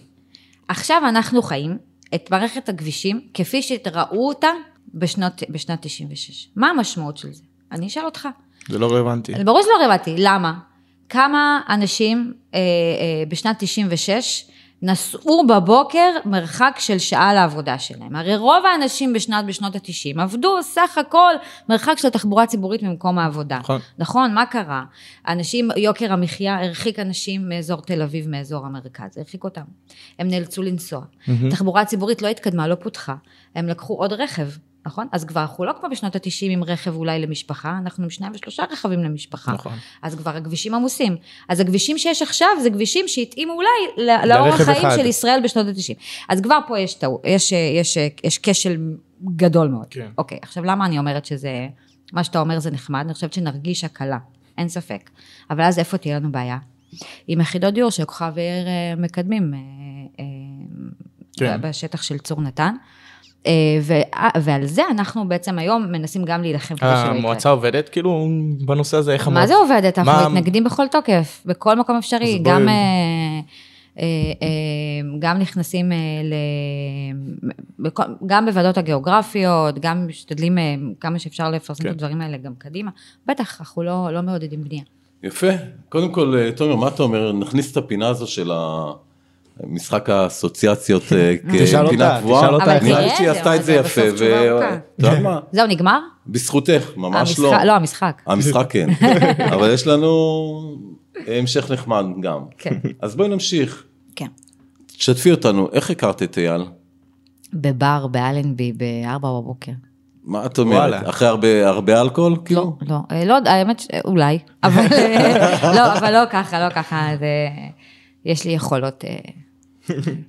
עכשיו אנחנו חיים את מערכת הכבישים כפי שראו אותה בשנות, בשנת 96. מה המשמעות של זה? אני אשאל אותך. זה לא רלוונטי. ברור שלא רלוונטי, למה? כמה אנשים אה, אה, בשנת 96 נסעו בבוקר מרחק של שעה לעבודה שלהם. הרי רוב האנשים בשנת, בשנות ה-90 עבדו סך הכל מרחק של תחבורה ציבורית ממקום העבודה. נכון. נכון, מה קרה? אנשים, יוקר המחיה הרחיק אנשים מאזור תל אביב, מאזור המרכז, הרחיק אותם. הם נאלצו לנסוע. תחבורה ציבורית לא התקדמה, לא פותחה. הם לקחו עוד רכב. נכון? אז כבר אנחנו לא כמו בשנות ה-90 עם רכב אולי למשפחה, אנחנו עם שניים ושלושה רכבים למשפחה. נכון. אז כבר הכבישים עמוסים. אז הכבישים שיש עכשיו זה כבישים שהתאימו אולי לאורח לרכב חיים אחד. של ישראל בשנות ה-90. אז כבר פה יש, טעו, יש, יש, יש כשל גדול מאוד. כן. אוקיי, עכשיו למה אני אומרת שזה, מה שאתה אומר זה נחמד, אני חושבת שנרגיש הקלה, אין ספק. אבל אז איפה תהיה לנו בעיה? עם יחידות דיור שכוכב עיר אה, מקדמים אה, אה, כן. בשטח של צור נתן. אה, ו- ועל זה אנחנו בעצם היום מנסים גם להילחם כדי שלא יקרה. המועצה עובדת כאילו בנושא הזה, איך מה זה עובדת? אנחנו מתנגדים בכל תוקף, בכל מקום אפשרי, גם, אה, אה, אה, גם נכנסים אה, ל... גם בוועדות הגיאוגרפיות, גם משתדלים אה, כמה שאפשר לפרסם כן. את הדברים האלה גם קדימה. בטח, אנחנו לא לא מעודדים בנייה. יפה. קודם כל, אה, תומר, מה אתה אומר? נכניס את הפינה הזו של המשחק האסוציאציות אה, תשאל אותה, כפינה קבועה. תשאל אותה אבל נראה שהיא זה- עשתה את זה יפה. יודעת מה? זהו, נגמר? בזכותך, ממש לא. לא, המשחק. המשחק כן, אבל יש לנו המשך נחמד גם. כן. אז בואי נמשיך. כן. תשתפי אותנו, איך הכרת את אייל? בבר באלנבי בארבע בבוקר. מה את אומרת? וואלה. אחרי הרבה, הרבה אלכוהול? לא, כאילו? לא, אה, לא, האמת, ש- אולי, אבל אה, לא, אבל לא ככה, לא ככה, זה, יש לי יכולות.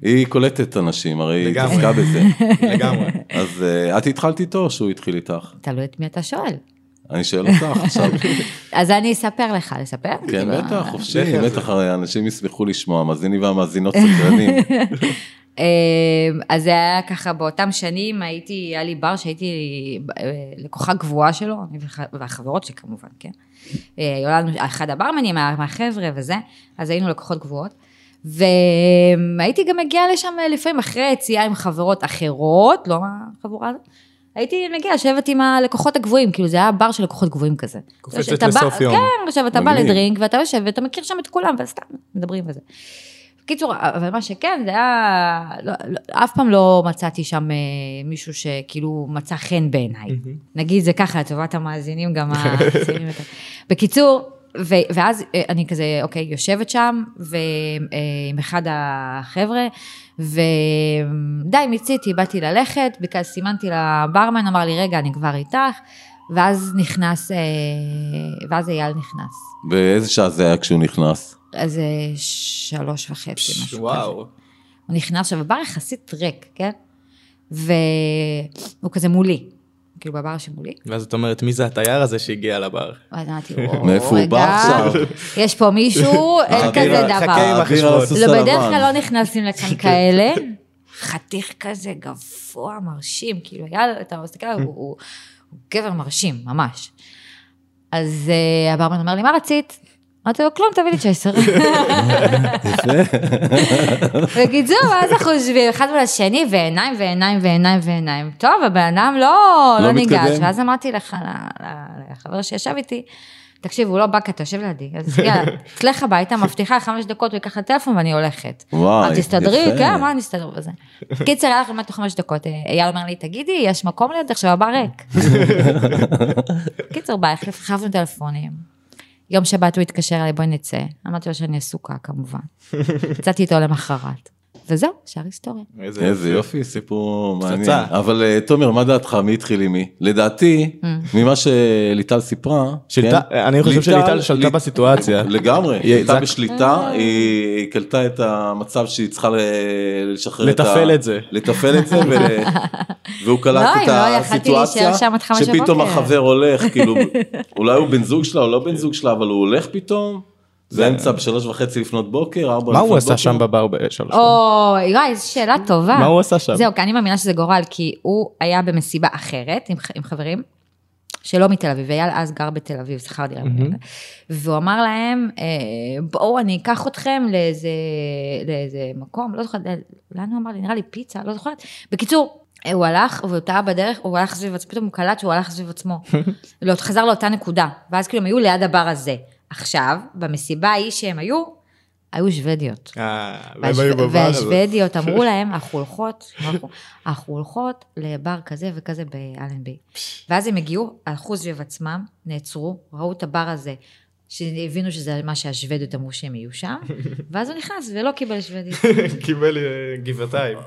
היא קולטת אנשים, הרי היא. התעסקה בזה. לגמרי. אז אה, את התחלת איתו או שהוא התחיל איתך? תלוי את מי אתה שואל. אני שואל אותך עכשיו. אז אני אספר לך, לספר? כן, כאילו, בטח, חופשי. בטח, הרי אנשים ישמחו לשמוע, המאזינים והמאזינות סקרנים. אה, אז זה היה ככה, באותם שנים הייתי, היה לי בר שהייתי אה, לקוחה קבועה שלו, אני והח- והחברות שלי כמובן, כן. אה, היה לנו אחד הברמנים מה- מהחבר'ה וזה, אז היינו לקוחות קבועות. והייתי גם מגיעה לשם לפעמים אחרי יציאה עם חברות אחרות, לא מהחבורה הזאת. הייתי מגיעה לשבת עם הלקוחות הקבועים, כאילו זה היה בר של לקוחות קבועים כזה. קופצת שאתה בא- לסוף יום. כן, עכשיו אתה בא. לדרינק ואתה יושב ואתה מכיר שם את כולם, וסתם מדברים וזה. בקיצור, אבל מה שכן, זה היה, לא, לא, אף פעם לא מצאתי שם אה, מישהו שכאילו מצא חן בעיניי. נגיד זה ככה, לטובת המאזינים, גם יותר. בקיצור, ו, ואז אה, אני כזה, אוקיי, יושבת שם, ועם אחד החבר'ה, ודי, מיציתי, באתי ללכת, בגלל סימנתי לברמן, אמר לי, רגע, אני כבר איתך, ואז נכנס, אה, ואז אייל נכנס. באיזה שעה זה היה כשהוא נכנס? אז שלוש וחצי, משהו כזה. וואו. הוא נכנס עכשיו, הבר יחסית ריק, כן? והוא כזה מולי, כאילו בבר שמולי. ואז את אומרת, מי זה התייר הזה שהגיע לבר? ואז אמרתי, מאיפה הוא בא עכשיו? יש פה מישהו, אין כזה דבר. לא, בדרך. כלל לא נכנסים לכאן כאלה. חתיך כזה גבוה, מרשים, כאילו, היה, אתה מסתכל עליו, הוא גבר מרשים, ממש. אז אה, הברמן אומר לי, מה רצית? אמרתי לו, כלום, תביא לי צ'ייסר. בקיצור, אז אנחנו יושבים אחד מול השני, ועיניים ועיניים ועיניים ועיניים. טוב, הבן אדם לא, לא לא ניגש. ואז אמרתי לך, לחבר שישב איתי, תקשיב, הוא לא בא כי אתה יושב לידי, אז יאללה, תלך הביתה, מבטיחה חמש דקות, הוא ייקח את הטלפון ואני הולכת. וואי, אז תסתדרי, יפה. כן, מה אני אסתדר בזה? קיצר, היה לך באמת חמש דקות, אייל אומר לי, תגידי, יש מקום לידך עכשיו הבר ריק. קיצר, ביי, החלפנו טלפונים. יום שבת הוא התקשר אליי, בואי נצא. אמרתי לו שאני עסוקה, כמובן. יצאתי איתו למחרת. וזהו, שאר היסטוריה. איזה יופי, סיפור פצצה. מעניין. אבל אה, תומר, מה דעתך? מי התחיל עם מי? לדעתי, ממה שליטל סיפרה, שליטה- כן? אני חושב שליטל שלטה ליט- בסיטואציה. לגמרי, היא הייתה בשליטה, היא היא קלטה את המצב שהיא צריכה לשחרר את ה... לתפעל את זה. לתפעל את זה, והוא קלט לא, את לא, הסיטואציה, שפתאום. החבר הולך, כאילו, אולי הוא בן זוג שלה או לא בן זוג שלה, אבל הוא הולך פתאום, באמצע בשלוש וחצי לפנות בוקר, ארבע מה לפנות הוא עשה בוקר. שם בבר בשלוש? אוי, וואי, איזו שאלה טובה. מה הוא עשה שם? זהו, כי אני מאמינה שזה גורל, כי הוא היה במסיבה אחרת עם, חברים, שלא מתל אביב, אייל אז גר בתל אביב, שכר דירה. והוא אמר להם, אה, בואו אני אקח אתכם לאיזה, לאיזה מקום, לא זוכרת, לאן הוא אמר לי, נראה לי פיצה, לא זוכרת. בקיצור, הוא הלך, והוא טעה בדרך, הוא הלך סביב עצמו, פתאום הוא קלט שהוא הלך סביב עצמו. לא, חזר לאותה נקודה, ואז כאילו הם היו ליד הבר הזה. עכשיו, במסיבה ההיא שהם היו, היו שוודיות. אה, והם והשו- היו בבר הזה. והשוודיות אמרו להם, אנחנו הולכות, אנחנו- הולכות לבר כזה וכזה באלנבי. ואז הם הגיעו, הלכו סביב עצמם, נעצרו, ראו את הבר הזה, שהבינו שזה מה שהשוודיות אמרו שהם יהיו שם, ואז הוא נכנס ולא קיבל שוודית. קיבל אה, גבעתיים.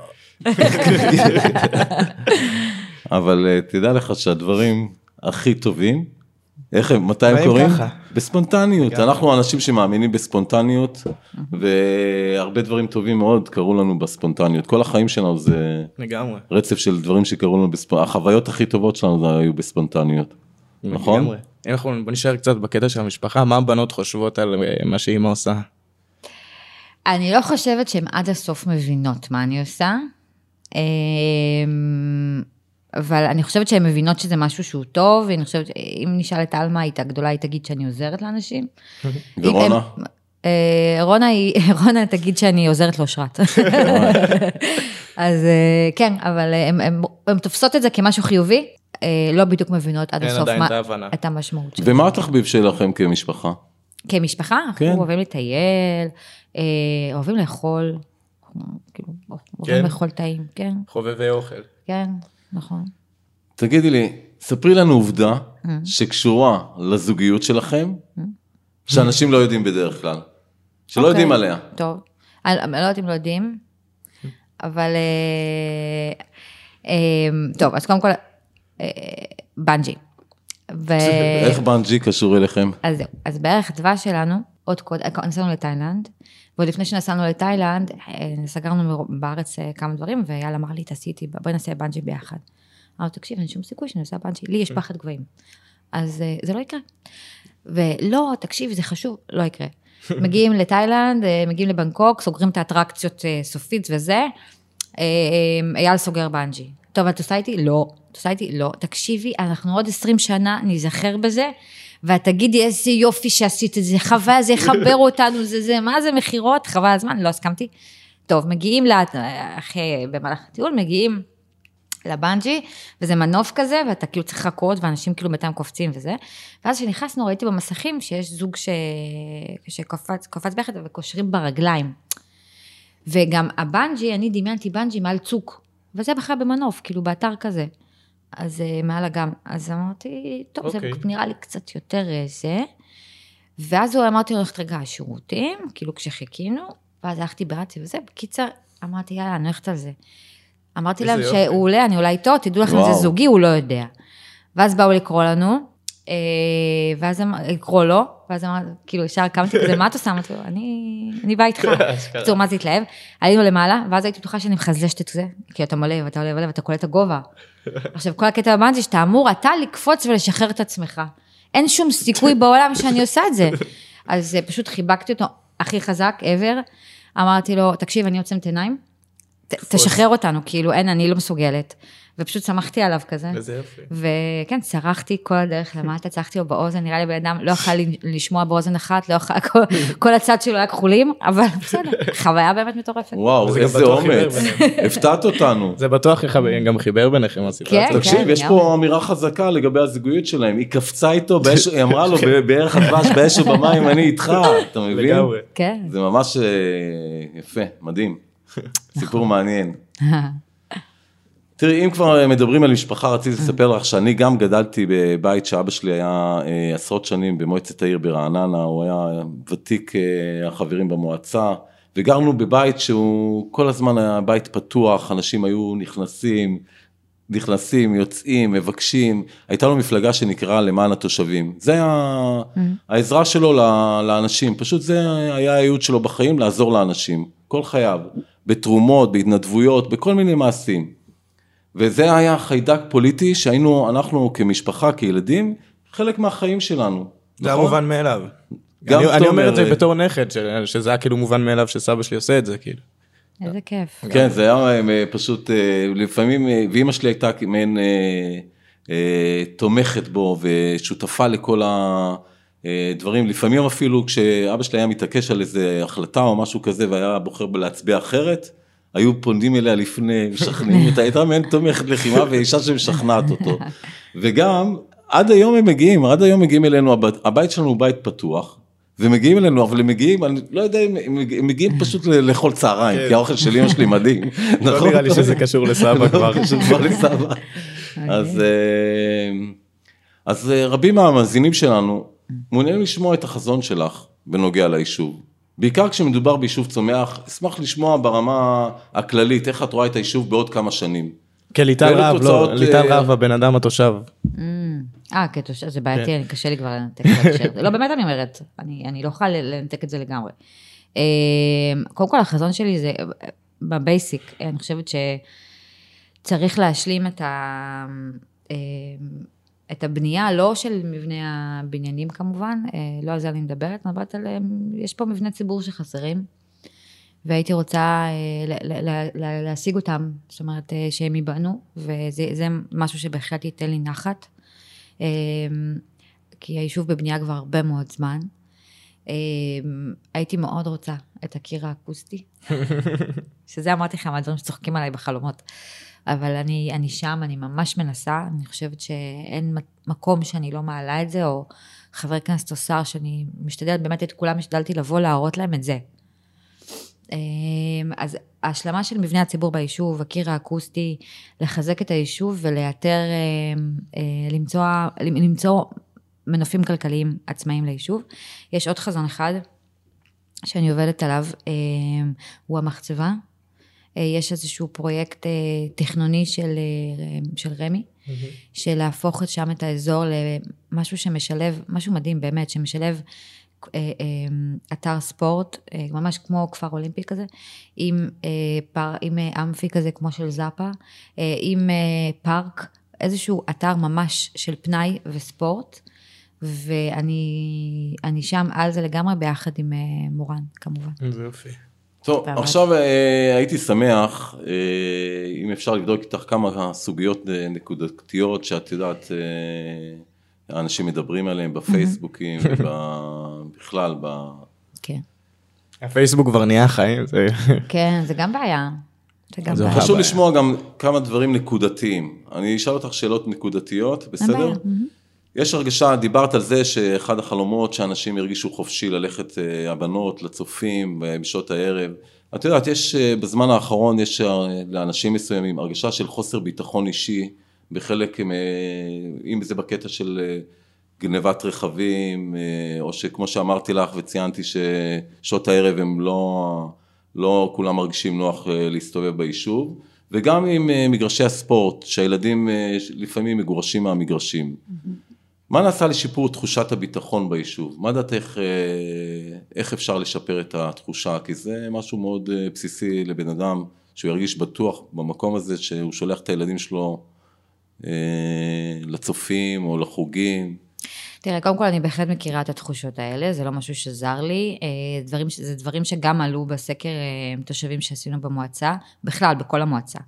אבל אה, תדע לך שהדברים הכי טובים, איך הם, מתי הם קורים? ככה. בספונטניות. אנחנו אנשים שמאמינים בספונטניות, והרבה דברים טובים מאוד קרו לנו בספונטניות. כל החיים שלנו זה לגמרי. רצף של דברים שקרו לנו בספונטניות. החוויות הכי טובות שלנו היו בספונטניות. נכון? לגמרי. אם אנחנו בוא נשאר קצת בקטע של המשפחה, מה הבנות חושבות על אה, מה שאימא עושה? אני לא חושבת שהן עד הסוף מבינות מה אני עושה, אמ, אבל אני חושבת שהן מבינות שזה משהו שהוא טוב, ואני חושבת, אם נשאל את עלמה, היא הגדולה, היא תגיד שאני עוזרת לאנשים. ורונה? אה, רונה היא, רונה תגיד שאני עוזרת לאושרת. אז אה, כן, אבל הן תופסות את זה כמשהו חיובי, אה, לא בדיוק מבינות עד הסוף מה- את המשמעות של זה. ומה התחביב שלכם כמשפחה? כמשפחה, אנחנו כן. אוהבים לטייל, אה, אוהבים לאכול, אנחנו כאילו, אוהבים כן. לאכול טעים, כן, חובבי אוכל. כן, נכון. תגידי לי, ספרי לנו עובדה שקשורה לזוגיות שלכם, שאנשים לא יודעים בדרך כלל. שלא יודעים אוקיי, עליה. טוב, אני לא יודעת אם לא יודעים, אבל... אה, אה, טוב, אז קודם כל, אה, בנג'י. ו... איך בנג'י קשור אליכם? אז זהו, אז בירח דבש שלנו, עוד קודם, נסענו לתאילנד, ועוד לפני שנסענו לתאילנד, אה, סגרנו בארץ אה, כמה דברים, ואייל אמר לי, תעשי איתי, בואי נעשה בנג'י ביחד. אמרתי, תקשיב, אין שום סיכוי שאני עושה בנג'י, לי יש פחד גבוהים. אז אה, זה לא יקרה. ולא, תקשיב, זה חשוב, לא יקרה. מגיעים לתאילנד, מגיעים לבנקוק, סוגרים את האטרקציות סופית וזה, אייל סוגר בנג'י. טוב, את עושה איתי? לא. את עושה איתי? לא. תקשיבי, אנחנו עוד 20 שנה ניזכר בזה, ואת תגידי איזה יופי שעשית את זה, חבל, זה יחבר אותנו, זה זה, מה זה מכירות, חבל הזמן, לא הסכמתי. טוב, מגיעים, לה, אחרי, במהלך הטיול, מגיעים לבנג'י, וזה מנוף כזה, ואתה כאילו צריך לחכות, ואנשים כאילו בינתיים קופצים וזה. ואז כשנכנסנו, ראיתי במסכים שיש זוג ש... שקפץ קפץ ביחד וקושרים ברגליים. וגם הבנג'י, אני דמיינתי בנג'י מעל צוק, וזה בכלל במנוף, כאילו באתר כזה. אז אה, מעל אגם. אז אמרתי, טוב, זה אוקיי. נראה לי קצת יותר אה, זה. ואז הוא אמרתי לו, הולכת רגע לשירותים, כאילו כשחיכינו, ואז הלכתי ברצי וזה. בקיצר, אמרתי, יאללה, אני הולכת על זה. אמרתי להם. שהוא עולה, אני עולה איתו, תדעו לכם. זה זוגי, הוא לא יודע. ואז באו לקרוא לנו, ואז אמר, לקרוא לו, ואז אמרתי, כאילו, ישר קמתי כזה, מה את עושה? אמרתי לו, אני באה איתך. בקיצור, מה זה התלהב? עלינו למעלה, ואז הייתי בטוחה שאני מחזשת את זה, כי אתה עולה ואתה עולה ועולה ואתה קולט את הגובה. עכשיו, כל הקטע בבנג'י שאתה אמור אתה לקפוץ ולשחרר את עצמך. אין שום סיכוי בעולם שאני עושה את זה. אז אה, פשוט חיבקתי אותו הכי חזק ever, אמרתי לו, תקשיב, אני עוצמת עיניים, תשחרר אותנו, כאילו, אין, אני לא מסוגלת. ופשוט שמחתי עליו כזה. איזה יופי. וכן, צרחתי כל הדרך למטה, צרחתי לו באוזן, נראה לי בן אדם לא יכל לשמוע באוזן אחת, לא יכל, כל, כל הצד שלו היה כחולים, אבל בסדר, חוויה באמת מטורפת. וואו, וזה איזה אומץ. הפתעת אותנו. זה בטוח גם חיבר ביניכם הסיטואציה. כן. תקשיב, יש לגמרי. פה אמירה חזקה לגבי הזוגיות שלהם. היא קפצה איתו, באש- היא אמרה לו "ב- בערך הדבש באש ובמים, אני איתך, אתה מבין? לגמרי. כן. זה ממש אה, יפה, מדהים. סיפור מעניין. תראי, אם כבר מדברים על משפחה, רציתי לספר לך שאני גם גדלתי בבית שאבא שלי היה אה, עשרות שנים במועצת העיר ברעננה, הוא היה ותיק אה, החברים במועצה, וגרנו בבית שהוא כל הזמן היה בית פתוח, אנשים היו נכנסים, נכנסים, יוצאים, מבקשים, הייתה לו מפלגה שנקראה למען התושבים. זה היה העזרה שלו לאנשים, פשוט זה היה הייעוד שלו בחיים, לעזור לאנשים, כל חייו, בתרומות, בהתנדבויות, בכל מיני מעשים. וזה היה חיידק פוליטי שהיינו, אנחנו כמשפחה, כילדים, חלק מהחיים שלנו. זה היה נכון? מובן מאליו. גם אני- אני אומר את זה בתור נכד, ש- שזה היה כאילו מובן מאליו שסבא שלי עושה את זה, כאילו. איזה כיף. כן, זה היה אה, פשוט, אה, לפעמים, אה, ואימא שלי הייתה מעין אה, אה, תומכת בו ושותפה לכל הדברים, לפעמים אפילו כשאבא שלי היה מתעקש על איזה החלטה או משהו כזה והיה בוחר להצביע אחרת, היו פונים אליה לפני, משכנעים אותה, הייתה מעין תומכת לחימה ואישה שמשכנעת אותו. וגם, עד היום הם מגיעים, עד היום מגיעים אלינו, הב- הבית שלנו הוא בית פתוח, ומגיעים אלינו, אבל הם מגיעים, אני לא יודע אם הם הם מגיעים פשוט לאכול צהריים, כן. כי האוכל של אמא שלי מדהים. לא נכון? נראה לי שזה קשור לסבא לא כבר. קשור כבר לסבא. אז, אה, אז אה, רבים מהמאזינים שלנו מעוניינים לשמוע את החזון שלך בנוגע ליישוב. בעיקר כשמדובר ביישוב צומח, אשמח לשמוע ברמה הכללית, איך את רואה את היישוב בעוד כמה שנים. כן, ליטל ואילו רהב, תוצאות, לא, ליטל אה, רהב הבן אדם התושב. אה, כתושב, זה בעייתי, כן. אני- קשה לי כבר לנתק את ההקשר. לא, באמת אני אומרת, אני אני לא יכולה לנתק את זה לגמרי. אה, קודם כל, החזון שלי זה, בבייסיק, אני חושבת שצריך להשלים את ה... אה, את הבנייה, לא של מבנה הבניינים כמובן, אה, לא על זה אני מדברת, אני מדברת על, אה, יש פה מבני ציבור שחסרים, והייתי רוצה אה, ל- ל- ל- ל- להשיג אותם, זאת אומרת אה, שהם ייבנו, וזה זה משהו שבהחלט ייתן לי נחת, אה, כי היישוב בבנייה כבר הרבה מאוד זמן. אה, הייתי מאוד רוצה את הקיר האקוסטי, שזה אמרתי לך מהדברים שצוחקים עליי בחלומות. אבל אני, אני שם, אני ממש מנסה, אני חושבת שאין מקום שאני לא מעלה את זה, או חבר כנסת או שר שאני משתדלת, באמת את כולם השתדלתי לבוא להראות להם את זה. אמ, אז ההשלמה של מבנה הציבור ביישוב, הקיר האקוסטי, לחזק את היישוב ולאתר, אמ, אה, למצוא, למצוא מנופים כלכליים עצמאיים ליישוב. יש עוד חזון אחד שאני עובדת עליו, אמ, הוא המחצבה. אה, יש איזשהו פרויקט אה, תכנוני של, אה, של רמ"י, של להפוך שם את האזור למשהו שמשלב, משהו מדהים באמת, שמשלב אתר ספורט, ממש כמו כפר אולימפי כזה, עם, פאר, עם אמפי כזה כמו של זאפה, עם פארק, איזשהו אתר ממש של פנאי וספורט. ואני אני שם על זה לגמרי ביחד עם מורן כמובן. איזה יופי. טוב, באמת. עכשיו אה, הייתי שמח, אה, אם אפשר לבדוק איתך כמה סוגיות אה, נקודתיות שאת יודעת, אה, האנשים מדברים עליהן בפייסבוקים, ובכלל, ב... כן. הפייסבוק כבר נהיה חיים, זה... כן, זה גם בעיה. זה גם בעיה. חשוב. לשמוע גם כמה דברים נקודתיים. אני אשאל אותך שאלות נקודתיות, אין בסדר? יש הרגשה, דיברת על זה שאחד החלומות שאנשים ירגישו חופשי ללכת, אה, הבנות, לצופים, אה, בשעות הערב. את יודעת, יש, אה, בזמן האחרון יש לאנשים מסוימים הרגשה של חוסר ביטחון אישי, בחלק, אם זה בקטע של גנבת רכבים, או שכמו שאמרתי לך וציינתי ששעות הערב הם לא, לא כולם מרגישים נוח להסתובב ביישוב, וגם עם מגרשי הספורט, שהילדים לפעמים מגורשים מהמגרשים. מה נעשה לשיפור תחושת הביטחון ביישוב? מה דעתך, אה, איך אפשר לשפר את התחושה? כי זה משהו מאוד אה, בסיסי לבן אדם, שהוא ירגיש בטוח במקום הזה, שהוא שולח את הילדים שלו אה, לצופים או לחוגים. תראה, קודם כל אני בהחלט מכירה את התחושות האלה, זה לא משהו שזר לי. דברים, זה דברים שגם עלו בסקר תושבים שעשינו במועצה, בכלל, בכל המועצה.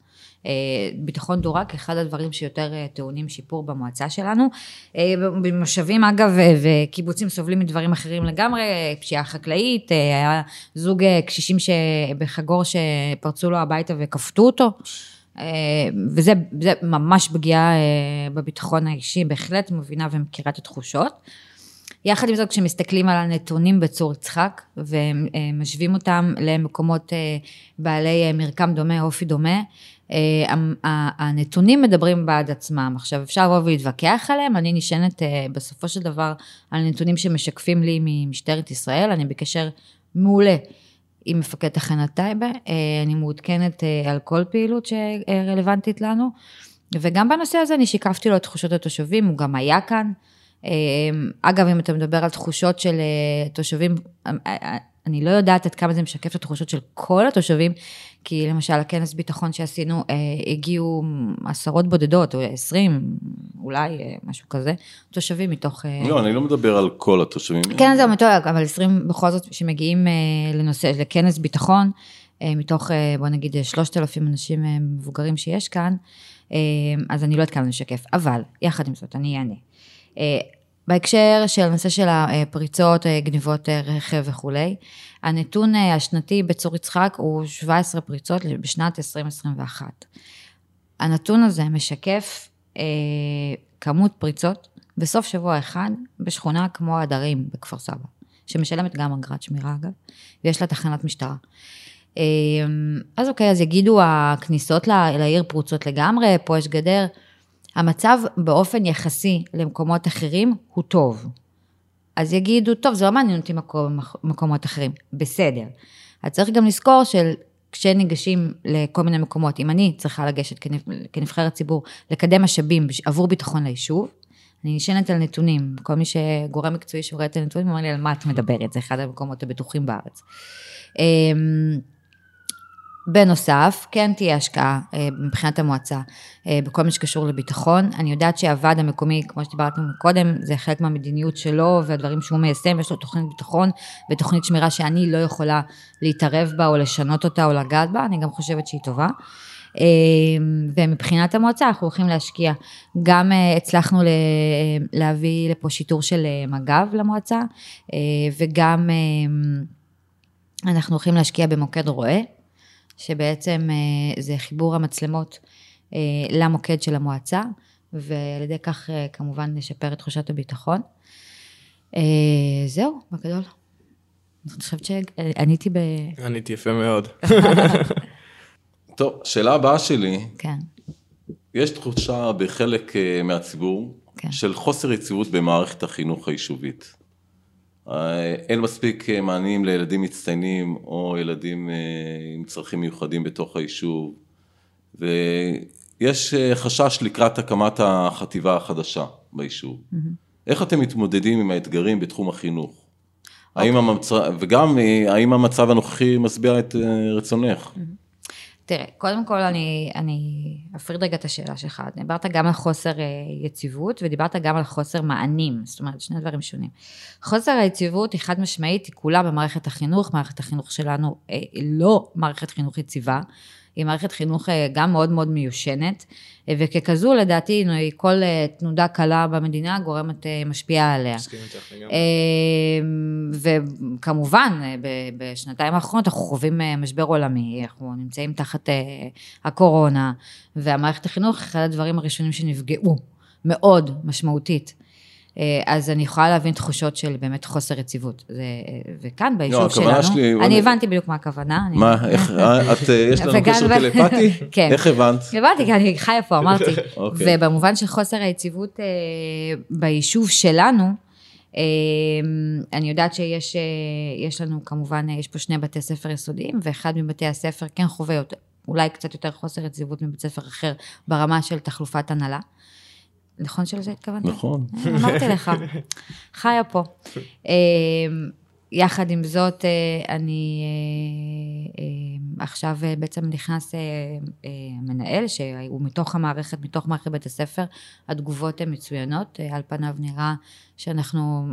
אה, ביטחון דורק, אחד הדברים שיותר אה, טעונים שיפור במועצה שלנו. אה, במושבים אגב וקיבוצים סובלים מדברים אחרים לגמרי, פשיעה חקלאית, היה זוג קשישים בחגור שפרצו לו הביתה וכפתו אותו. וזה זה ממש פגיעה בביטחון האישי, בהחלט מבינה ומכירה את התחושות. יחד עם זאת, כשמסתכלים על הנתונים בצור יצחק ומשווים אותם למקומות בעלי מרקם דומה, אופי דומה, הנתונים מדברים בעד עצמם. עכשיו, אפשר לבוא ולהתווכח עליהם, אני נשענת אה, בסופו של דבר על נתונים שמשקפים לי ממשטרת ישראל, אני בקשר מעולה עם מפקד תחנת טייבה, אה, אני מעודכנת אה, על כל פעילות שרלוונטית לנו, וגם בנושא הזה אני שיקפתי לו את תחושות התושבים, הוא גם היה כאן. אה, אגב, אם אתה מדבר על תחושות של אה, תושבים, אה, אה, אני לא יודעת עד כמה זה משקף את התחושות של כל התושבים, כי למשל הכנס ביטחון שעשינו, אה, הגיעו עשרות בודדות, או עשרים, אולי אה, משהו כזה, תושבים מתוך... אה, לא, אני לא מדבר על כל התושבים. כן, זהו, מתוך, אבל 20 בכל זאת שמגיעים אה, לנושא, לכנס ביטחון, אה, מתוך, אה, בוא נגיד, 3,000 אנשים אה, מבוגרים שיש כאן, אה, אז אני לא יודעת כמה לשקף, אבל יחד עם זאת, אני אענה. אה, בהקשר של הנושא של הפריצות, אה, גניבות אה, רכב וכולי, הנתון אה, השנתי בצור יצחק הוא 17 פריצות בשנת 2021. הנתון הזה משקף אה, כמות פריצות בסוף שבוע אחד בשכונה כמו הדרים בכפר סבא. שמשלמת גם אגרת שמירה אגב, ויש לה תחנת משטרה. אמ, אז אוקיי, אז יגידו הכניסות לעיר פרוצות לגמרי, פה יש גדר. המצב באופן יחסי למקומות אחרים הוא טוב. אז יגידו, טוב, זה לא מעניין אותי מקומות אחרים. בסדר. אז צריך גם לזכור של כשניגשים לכל מיני מקומות, אם אני צריכה לגשת כנבחרת ציבור, לקדם משאבים עבור ביטחון ליישוב, אני נשענת על נתונים. כל מי שגורם מקצועי שרואה את הנתונים, אומר לי, על מה את מדברת? זה אחד המקומות הבטוחים בארץ. בנוסף, כן תהיה השקעה אה, מבחינת המועצה אה, בכל מה שקשור לביטחון. אני יודעת שהוועד המקומי, כמו שדיברנו קודם, זה חלק מהמדיניות שלו והדברים שהוא מיישם, יש לו תוכנית ביטחון ותוכנית שמירה שאני לא יכולה להתערב בה או לשנות אותה או לגעת בה, אני גם חושבת שהיא טובה. אה, ומבחינת המועצה אנחנו הולכים להשקיע. גם הצלחנו להביא לפה שיטור של מג"ב למועצה, וגם אנחנו הולכים להשקיע במוקד רועה. שבעצם אה, זה חיבור המצלמות אה, למוקד של המועצה, ועל ידי כך אה, כמובן נשפר את תחושת הביטחון. זהו, בגדול. אני חושבת שעניתי ב... עניתי יפה מאוד. טוב, שאלה הבאה שלי. כן. יש תחושה בחלק מהציבור כן. של חוסר יציבות במערכת החינוך היישובית. אה, אין מספיק אה, מענים לילדים מצטיינים או ילדים אה, עם צרכים מיוחדים בתוך היישוב ויש חשש לקראת הקמת החטיבה החדשה ביישוב. Mm-hmm. איך אתם מתמודדים עם האתגרים בתחום החינוך? Okay. האם אוקיי. המצ... וגם האם המצב הנוכחי משביע את רצונך? Mm-hmm. תראה, קודם כל אני, אני אפריד רגע את השאלה שלך. דיברת גם על חוסר אה, יציבות ודיברת גם על חוסר מענים, זאת אומרת, שני דברים שונים. חוסר היציבות היא חד משמעית, היא כולה במערכת החינוך, מערכת החינוך שלנו היא אה, לא מערכת חינוך יציבה, היא מערכת חינוך אה, גם מאוד מאוד מיושנת, וככזו לדעתי כל אה, תנודה קלה במדינה גורמת, משפיעה עליה. וכמובן, בשנתיים האחרונות אנחנו חווים משבר עולמי, אנחנו נמצאים תחת הקורונה, והמערכת החינוך, אחד הדברים הראשונים שנפגעו מאוד משמעותית. אה, אז אני יכולה להבין תחושות של באמת חוסר יציבות. זה, וכאן לא, ביישוב לא, שלנו, שלי, אני הבנתי בדיוק מה הכוונה. מה, אני... איך, אה, את, אה, יש לנו קשר טלפתי? כן. איך הבנת? הבנתי, כי אני חיה פה, אמרתי. okay. אוקיי. ובמובן של חוסר היציבות אה, ביישוב שלנו, אה, אני יודעת שיש אה, לנו כמובן, יש פה שני בתי ספר יסודיים, ואחד מבתי הספר כן חווה אולי קצת יותר חוסר יציבות מבית ספר אחר ברמה של תחלופת הנהלה. נכון שלזה התכוונת? נכון. אה, אמרתי לך, חיה פה. אה, יחד עם זאת, אה, אני עכשיו בעצם נכנס מנהל שהוא מתוך המערכת, מתוך מערכת בית הספר, התגובות הן מצוינות, על פניו נראה שאנחנו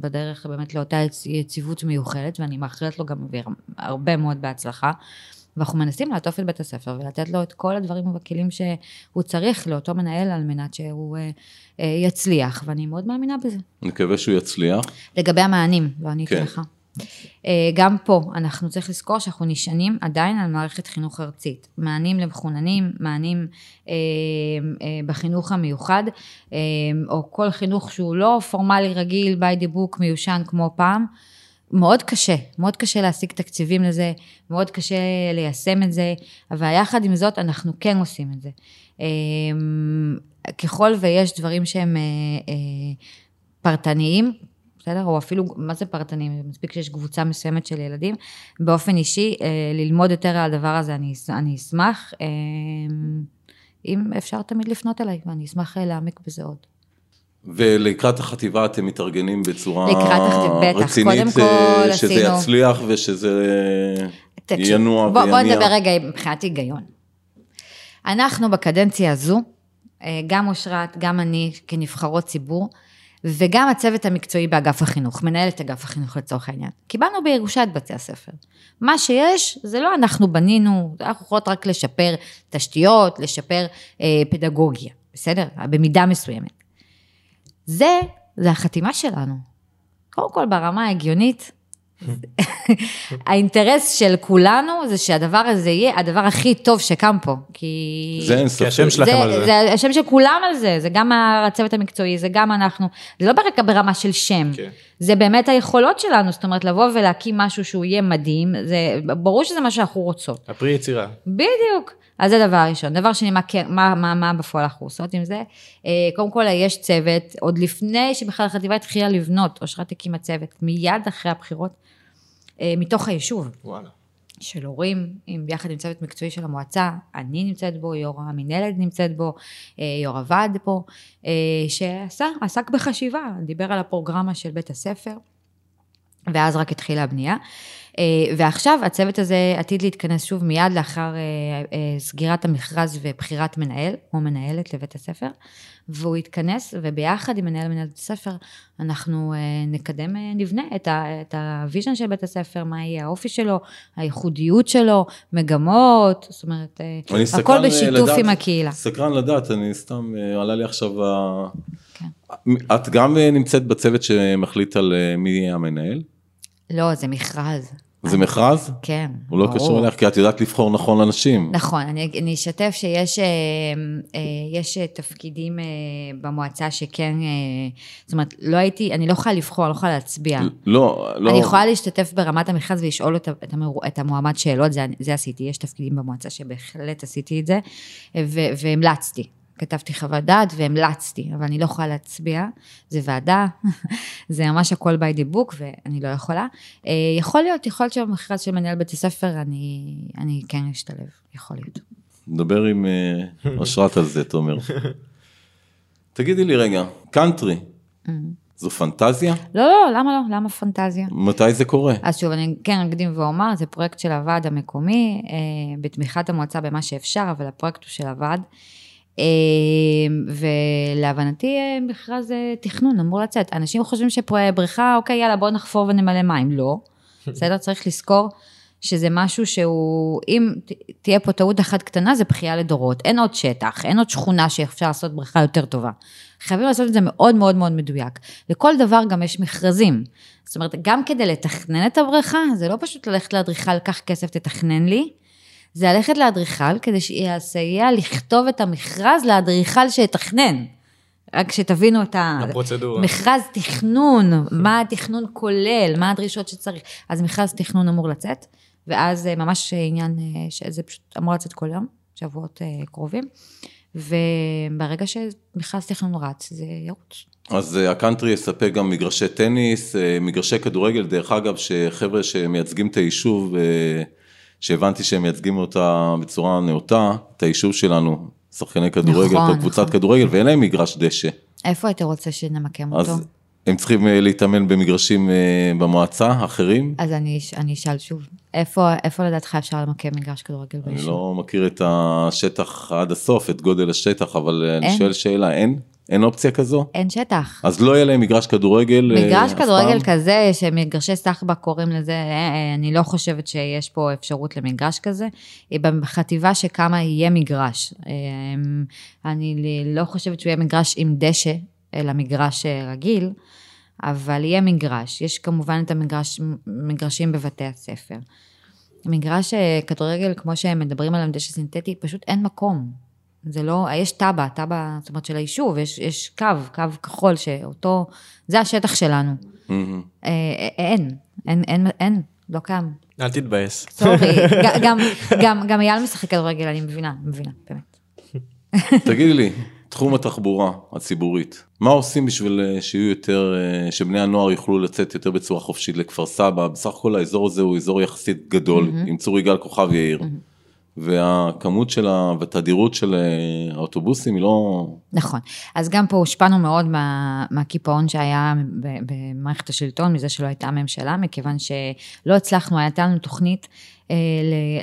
בדרך באמת לאותה יציבות מיוחדת, ואני מאחלת לו גם הרבה מאוד בהצלחה. ואנחנו מנסים לעטוף את בית הספר ולתת לו את כל הדברים והכלים שהוא צריך לאותו מנהל על מנת שהוא אה, אה, יצליח, ואני מאוד מאמינה בזה. אני מקווה שהוא יצליח. לגבי המענים, לא עניתי כן. לך. אה, גם פה אנחנו צריך לזכור שאנחנו נשענים עדיין על מערכת חינוך ארצית. מענים למחוננים, מענים אה, אה, בחינוך המיוחד, אה, או כל חינוך שהוא לא פורמלי רגיל, by the book, מיושן כמו פעם. מאוד קשה, מאוד קשה להשיג תקציבים לזה, מאוד קשה ליישם את זה, אבל יחד עם זאת אנחנו כן עושים את זה. אמ, ככל ויש דברים שהם אה, אה, פרטניים, בסדר? או אפילו, מה זה פרטניים? מספיק שיש קבוצה מסוימת של ילדים. באופן אישי, אה, ללמוד יותר על הדבר הזה, אני, אני אשמח. אמ, אם אפשר תמיד לפנות אליי, ואני אשמח להעמיק בזה עוד. ולקראת החטיבה אתם מתארגנים בצורה רצינית, קודם כל שזה עשינו... יצליח ושזה ינוע בוא, ויניע. בוא נדבר רגע מבחינת היגיון. אנחנו בקדנציה הזו, אה, גם אושרת, גם אני כנבחרות ציבור, וגם הצוות המקצועי באגף החינוך, מנהלת אגף החינוך לצורך העניין. קיבלנו בירושה את בתי הספר. מה שיש, זה לא אנחנו בנינו, אנחנו יכולות רק לשפר תשתיות, לשפר אה, פדגוגיה, בסדר? במידה מסוימת. זה, זה החתימה שלנו. קודם כל, ברמה ההגיונית, האינטרס של כולנו זה שהדבר הזה יהיה הדבר הכי טוב שקם פה, כי... זה אין ספק. השם שלכם זה, על זה. זה השם של כולם על זה, זה גם הצוות המקצועי, זה גם אנחנו, זה לא רק ברמה של שם, כן. זה באמת היכולות שלנו, זאת אומרת, לבוא ולהקים משהו שהוא יהיה מדהים, זה, ברור שזה מה שאנחנו רוצות. הפרי יצירה. בדיוק. אז זה דבר ראשון. דבר שני, מה, כן- מה, מה, מה בפועל אנחנו עושות עם זה? אה, קודם כל, יש צוות, עוד לפני שבכלל החטיבה התחילה לבנות, אושרת הקימה צוות, מיד אחרי הבחירות, אה, מתוך היישוב. וואלה. של הורים, עם, ביחד עם צוות מקצועי של המועצה, אני נמצאת בו, יו"ר המינהלת נמצאת בו, אה, יו"ר הוועד פה, אה, שעשה, עסק בחשיבה, דיבר על הפרוגרמה של בית הספר, ואז רק התחילה הבנייה. אה, ועכשיו הצוות הזה עתיד להתכנס שוב מיד לאחר אה, אה, סגירת המכרז ובחירת מנהל או מנהלת לבית הספר, והוא יתכנס וביחד עם מנהל מנהלת בית הספר אנחנו נקדם, נבנה את, ה vision של בית הספר, מה יהיה האופי שלו, הייחודיות שלו, מגמות, זאת אומרת, הכל בשיתוף לדעת- עם הקהילה. סקרן לדעת, אני סתם, עלה לי עכשיו, ה- כן. את גם נמצאת בצוות שמחליט על מי יהיה המנהל? לא, זה מכרז. זה מכרז? כן. הוא לא ברור. קשור אליך, כי את יודעת לבחור נכון אנשים. נכון, אני, אני אשתף שיש אה, אה, יש אה, תפקידים אה, במועצה שכן, אה, זאת אומרת, לא הייתי, אני לא יכולה לבחור, אני לא יכולה להצביע. לא, לא. אני יכולה להשתתף ברמת המכרז ולשאול את, את, את המועמד שאלות, זה, זה עשיתי, יש תפקידים במועצה שבהחלט עשיתי את זה, ו, והמלצתי. כתבתי חוות דעת והמלצתי, אבל אני לא יכולה להצביע, זה ועדה, זה ממש הכל by the book ואני לא יכולה. אה, יכול להיות, יכול להיות שבמכרז של מנהל בית הספר אני, אני כן אשתלב, יכול להיות. נדבר עם אה, אושרת על זה, תומר. תגידי לי רגע, קאנטרי, זו פנטזיה? לא, לא, למה לא? למה פנטזיה? מתי זה קורה? אז שוב, אני כן אקדים ואומר, זה פרויקט של הוועד המקומי, אה, בתמיכת המועצה במה שאפשר, אבל הפרויקט הוא של הוועד. אה, ולהבנתי אה, מכרז אה, תכנון אמור לצאת. אנשים חושבים שבריכה, אוקיי, יאללה, בואו נחפור ונמלא מים. לא. בסדר? צריך לזכור שזה משהו שהוא, אם תהיה פה טעות אחת קטנה, זה בכייה לדורות. אין עוד שטח, אין עוד שכונה שאפשר לעשות בריכה יותר טובה. חייבים לעשות את זה מאוד מאוד מאוד מדויק. לכל דבר גם יש מכרזים. זאת אומרת, גם כדי לתכנן את הבריכה, זה לא פשוט ללכת לאדריכל, קח כסף, תתכנן לי. זה ללכת לאדריכל כדי שיסייע לכתוב את המכרז לאדריכל שיתכנן. רק שתבינו את ה... הפרוצדורה. מכרז תכנון, מה התכנון כולל, מה הדרישות שצריך. אז מכרז תכנון אמור לצאת, ואז אה, ממש עניין, אה, שזה פשוט אמור לצאת כל יום, שבועות אה, קרובים, וברגע שמכרז תכנון רץ, זה ירוץ. אז הקאנטרי יספק גם מגרשי טניס, מגרשי כדורגל, דרך אגב, שחבר'ה שמייצגים את היישוב, שהבנתי שהם מייצגים אותה בצורה נאותה, את היישוב שלנו, שחקני כדורגל, נכון, קבוצת נכון. כדורגל, ואין להם מגרש דשא. איפה היית רוצה שנמקם אותו? אז הם צריכים אה, להתאמן במגרשים אה, במועצה, אחרים. אז אני, אני אשאל שוב, איפה, איפה לדעתך אפשר למקם מגרש כדורגל אני ביישוב? לא מכיר את השטח עד הסוף, את גודל השטח, אבל אה, אני אין. שואל שאלה, אין? אין אופציה כזו? אין שטח. אז לא יהיה להם מגרש כדורגל אה, מגרש אף כדורגל פעם? כזה, שמגרשי סחבק קוראים לזה, אה, אה, אני לא חושבת שיש פה אפשרות למגרש כזה. בחטיבה שקמה יהיה מגרש. אה, אני לא חושבת שהוא יהיה מגרש עם דשא, אלא מגרש רגיל, אבל יהיה מגרש. יש כמובן את המגרש, מגרשים בבתי הספר. מגרש כדורגל, כמו שהם מדברים עליו, דשא סינתטי, פשוט אין מקום. זה לא, יש תב"ע, תב"ע, זאת אומרת של היישוב, יש, יש קו, קו כחול, שאותו, זה השטח שלנו. אה, אה, אין, אין, אין, אין, לא קיים. אל תתבאס. סורי, גם, גם, גם אייל משחק כדורגל, אני מבינה, מבינה, באמת. תגידי לי, תחום התחבורה הציבורית, מה עושים בשביל אה, שיהיו יותר, אה, שבני הנוער יוכלו לצאת יותר בצורה חופשית לכפר סבא? בסך הכל האזור הזה הוא אזור יחסית גדול, עם צור יגאל כוכב יאיר. והכמות של ה... והתדירות של אה, האוטובוסים היא לא... נכון. אז גם פה הושפענו מאוד מה, מהקיפאון שהיה במערכת השלטון, מזה שלא הייתה ממשלה, מכיוון שלא הצלחנו, הייתה לנו תוכנית אה,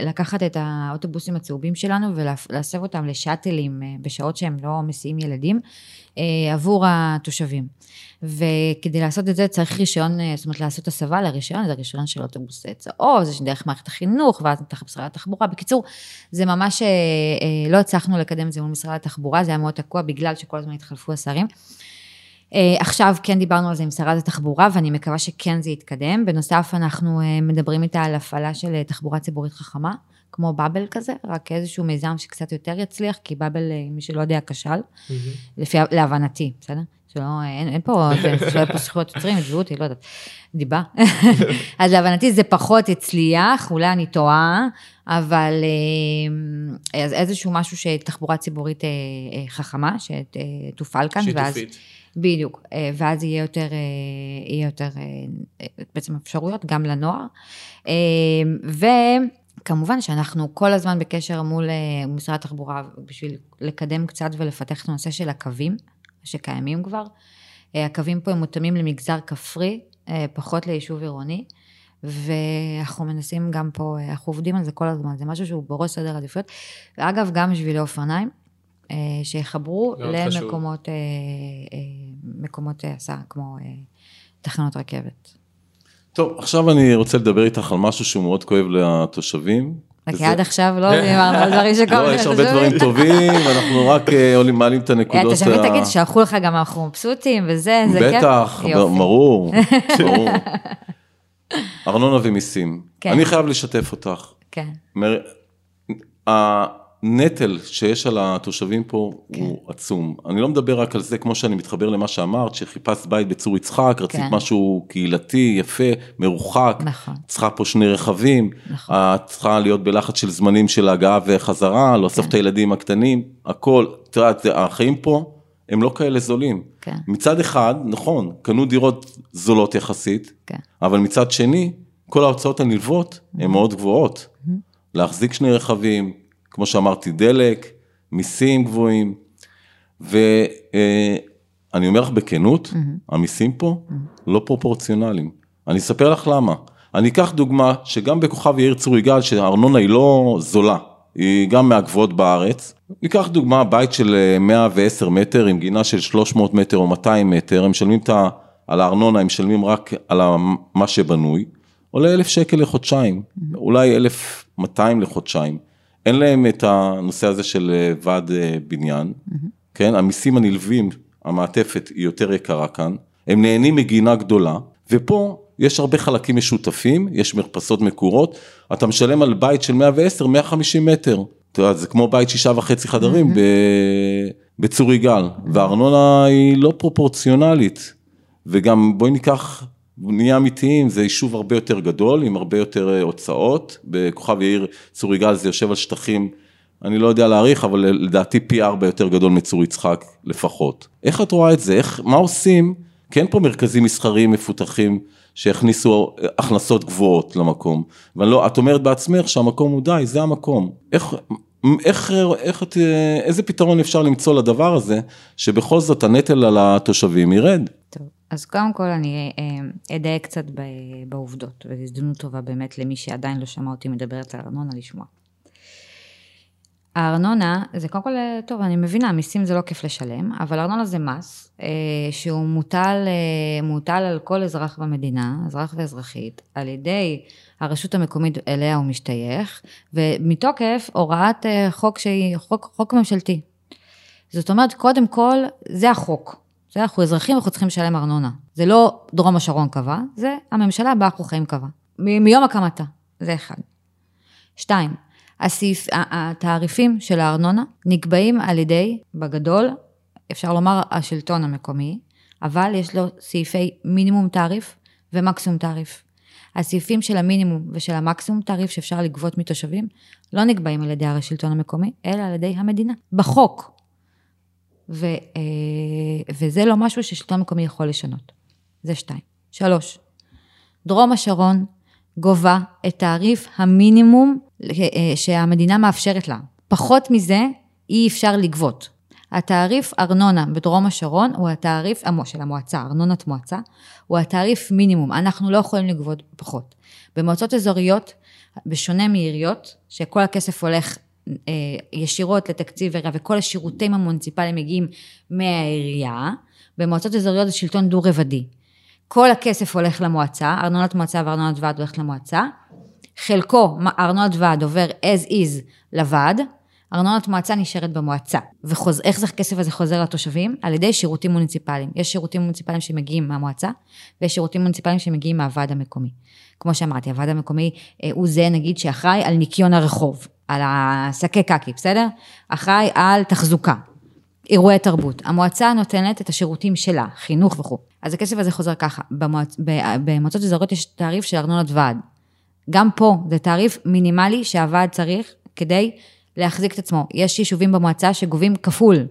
לקחת את האוטובוסים הצהובים שלנו ולהסב אותם לשאטלים אה, בשעות שהם לא מסיעים ילדים, עבור התושבים. וכדי לעשות את זה צריך רישיון, אה, זאת אומרת לעשות הסבה לרישיון, זה רישיון של אוטובוס צהוב, זה דרך מערכת החינוך, ואז תחת משרד התחבורה. בקיצור, זה ממש, אה, אה, לא הצלחנו לקדם את זה מול משרד התחבורה, זה היה מאוד תקוע בגלל שכל הזמן התחלפו השרים. אה, עכשיו כן דיברנו על זה עם שרת התחבורה, ואני מקווה שכן זה יתקדם. בנוסף, אנחנו אה, מדברים איתה על הפעלה של אה, תחבורה ציבורית חכמה, כמו באבל כזה, רק איזשהו מיזם שקצת יותר יצליח, כי באבל, אה, מי שלא יודע, כשל, לפי, להבנתי, בסדר? שלא, אין, אין פה, שלא יהיה פה זכויות יוצרים, יתבעו אותי, לא יודעת, דיבה. אז להבנתי זה פחות הצליח, אולי אני טועה, אבל אה, אז איזשהו משהו שתחבורה ציבורית אה, חכמה, שתופעל כאן, ואז... שיתופית. בדיוק, אה, ואז יהיה יותר, יהיה יותר בעצם אפשרויות גם לנוער. אה, וכמובן שאנחנו כל הזמן בקשר מול אה, משרד התחבורה בשביל לקדם קצת ולפתח את הנושא של הקווים שקיימים כבר. אה, הקווים פה הם מותאמים למגזר כפרי, אה, פחות ליישוב עירוני. ואנחנו מנסים גם פה, אנחנו עובדים על זה כל הזמן, זה משהו שהוא בראש סדר עדיפויות. ואגב, גם שבילי אופניים, שיחברו. למקומות מקומות הסעה, כמו תחנות רכבת. טוב, עכשיו אני רוצה לדבר איתך על משהו שהוא מאוד כואב לתושבים. רק עד עכשיו לא דיברנו על דברים שקורים. לא, יש הרבה. דברים טובים, אנחנו רק אה, מעלים את הנקודות. אתה שווה ה- תגיד, שלחו לך גם אנחנו מבסוטים וזה, זה כיף. בטח. ברור, ברור. ארנונה ומיסים. כן. אני חייב לשתף אותך. כן, הנטל שיש על התושבים פה כן. הוא עצום. אני לא מדבר רק על זה, כמו שאני מתחבר למה שאמרת, שחיפשת בית בצור יצחק, רצית כן. משהו קהילתי, יפה, מרוחק. נכון. צריכה פה שני רכבים, נכון. את צריכה להיות בלחץ של זמנים של הגעה וחזרה, לאסוף כן. את הילדים הקטנים, הכל. את יודעת, החיים פה הם לא כאלה זולים. כן. מצד אחד, נכון, קנו דירות זולות יחסית, כן. אבל מצד שני, כל ההוצאות הנלוות הן מאוד גבוהות. להחזיק שני רכבים, כמו שאמרתי, דלק, מיסים גבוהים, ואני אומר לך בכנות, המיסים פה לא פרופורציונליים. אני אספר לך למה. אני אקח דוגמה שגם בכוכב יאיר צור יגאל, שהארנונה היא לא זולה, היא גם מהגבוהות בארץ. ניקח דוגמה, בית של אה, 110 מטר עם גינה של 300 מטר או 200 מטר, הם משלמים את ה... על הארנונה, הם משלמים רק על מה שבנוי, עולה 1,000 שקל לחודשיים, אולי 1,200 לחודשיים. אין להם את הנושא הזה של אה, ועד אה, בניין, כן, המיסים הנלווים, המעטפת היא יותר יקרה כאן, הם נהנים מגינה גדולה, ופה יש הרבה חלקים משותפים, יש מרפסות מקורות, אתה משלם על בית של 110, 150 מטר, אתה יודע, זה כמו בית שישה וחצי חדרים ב... בצור יגאל, והארנונה היא לא פרופורציונלית, וגם בואי ניקח, נהיה אמיתיים, זה יישוב הרבה יותר גדול, עם הרבה יותר אה, הוצאות, בכוכב יאיר צור יגאל זה יושב על שטחים, אני לא יודע להעריך, אבל לדעתי פי ארבע יותר גדול מצור יצחק לפחות. איך את רואה את זה? איך, מה עושים? כי אין פה מרכזים מסחריים מפותחים שהכניסו אה, הכנסות גבוהות למקום. ואני לא, את אומרת בעצמך שהמקום הוא די, זה המקום. איך, איך, איך את, אה, איזה פתרון אפשר למצוא לדבר הזה, שבכל זאת הנטל על התושבים ירד? אז קודם כל אני אה, אדייק קצת בעובדות, וזו הזדמנות טובה באמת למי שעדיין לא שמע אותי מדברת על ארנונה לשמוע. הארנונה, זה קודם כל, אה, טוב, אני מבינה, מיסים זה לא כיף לשלם, אבל ארנונה זה מס אה, שהוא מוטל, אה, מוטל על כל אזרח במדינה, אזרח ואזרחית, על ידי הרשות המקומית אליה הוא משתייך, ומתוקף הוראת חוק שהיא חוק, חוק ממשלתי. זאת אומרת, קודם כל, זה החוק. אנחנו אזרחים, אנחנו צריכים לשלם ארנונה. זה לא דרום השרון קבע, זה הממשלה בה אנחנו חיים קבע. מ- מיום הקמתה, זה אחד. שתיים, הסעיף, התעריפים של הארנונה נקבעים על ידי, בגדול, אפשר לומר השלטון המקומי, אבל יש לו סעיפי מינימום תעריף ומקסימום תעריף. הסעיפים של המינימום ושל המקסימום תעריף שאפשר לגבות מתושבים לא נקבעים על ידי השלטון המקומי, אלא על ידי המדינה, בחוק. ו, אה, וזה לא משהו ששלטון מקומי יכול לשנות. זה שתיים. שלוש, דרום השרון גובה את תעריף המינימום אה, שהמדינה מאפשרת לה. פחות מזה אי אפשר לגבות. התעריף ארנונה בדרום השרון הוא התעריף של המועצה, ארנונת מועצה, הוא התעריף מינימום, אנחנו לא יכולים לגבות פחות. במועצות אזוריות, בשונה מעיריות, שכל הכסף הולך ישירות לתקציב עירייה וכל השירותים המוניציפליים מגיעים מהעירייה, במועצות אזוריות זה שלטון דו-רבדי. כל הכסף הולך למועצה, ארנונת מועצה וארנונת ועד הולכת למועצה, חלקו, ארנונת ועד עובר as is לוועד, ארנונת מועצה נשארת במועצה. ואיך זה הכסף הזה חוזר לתושבים? על ידי שירותים מוניציפליים. יש שירותים מוניציפליים שמגיעים מהמועצה, ויש שירותים מוניציפליים שמגיעים מהוועד המקומי. כמו שאמרתי, הוועד המקומי אה, הוא זה נגיד שאחראי על ניקיון הרחוב, על השקי קקי, בסדר? אחראי על תחזוקה. אירועי תרבות. המועצה נותנת את השירותים שלה, חינוך וכו'. אז הכסף הזה חוזר ככה, במועצ... במועצות אזוריות יש תעריף של ארנונת ועד. גם פה זה תעריף מינימלי שהוועד צריך כדי להחזיק את עצמו. יש יישובים במועצה שגובים כפול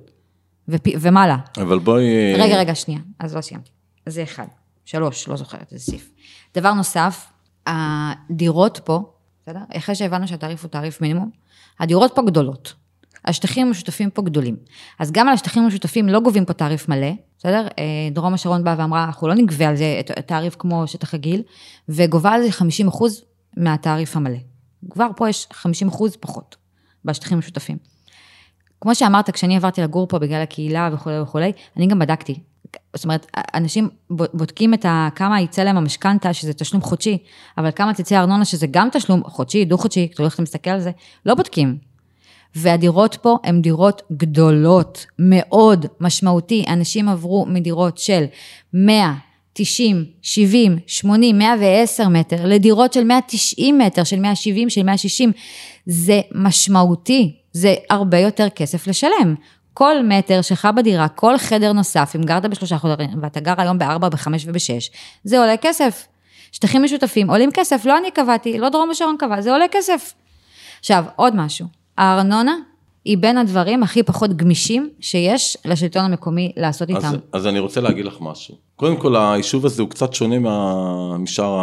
ופ... ומעלה. אבל בואי... רגע, רגע, שנייה, אז לא סיימתי. זה אחד. שלוש, לא זוכרת איזה סעיף. דבר נוסף, הדירות פה, בסדר? אחרי שהבנו שהתעריף הוא תעריף מינימום, הדירות פה גדולות. השטחים המשותפים פה גדולים. אז גם על השטחים המשותפים לא גובים פה תעריף מלא, בסדר? אה, דרום השרון באה ואמרה, אנחנו לא נגבה על זה את התעריף כמו שטח רגיל, וגובה על זה 50 אחוז מהתעריף המלא. כבר פה יש 50 אחוז פחות בשטחים המשותפים. כמו שאמרת, כשאני עברתי לגור פה בגלל הקהילה וכולי וכולי, אני גם בדקתי. זאת אומרת, אנשים בודקים את ה, כמה יצא להם המשכנתה, שזה תשלום חודשי, אבל כמה תצא הארנונה, שזה גם תשלום חודשי, דו-חודשי, אתה מסתכל על זה, לא בודקים. והדירות פה הן דירות גדולות, מאוד משמעותי. אנשים עברו מדירות של 100, 90, 70, 80, 110 מטר, לדירות של 190 מטר, של 170, של 160. זה משמעותי, זה הרבה יותר כסף לשלם. כל מטר שלך בדירה, כל חדר נוסף, אם גרת בשלושה חודרים, ואתה גר היום בארבע, בחמש ובשש, זה עולה כסף. שטחים משותפים עולים כסף, לא אני קבעתי, לא דרום השרון קבע, זה עולה כסף. עכשיו, עוד משהו, הארנונה היא בין הדברים הכי פחות גמישים שיש לשלטון המקומי לעשות אז, איתם. אז אני רוצה להגיד לך משהו. קודם כל, היישוב הזה הוא קצת שונה מה- משאר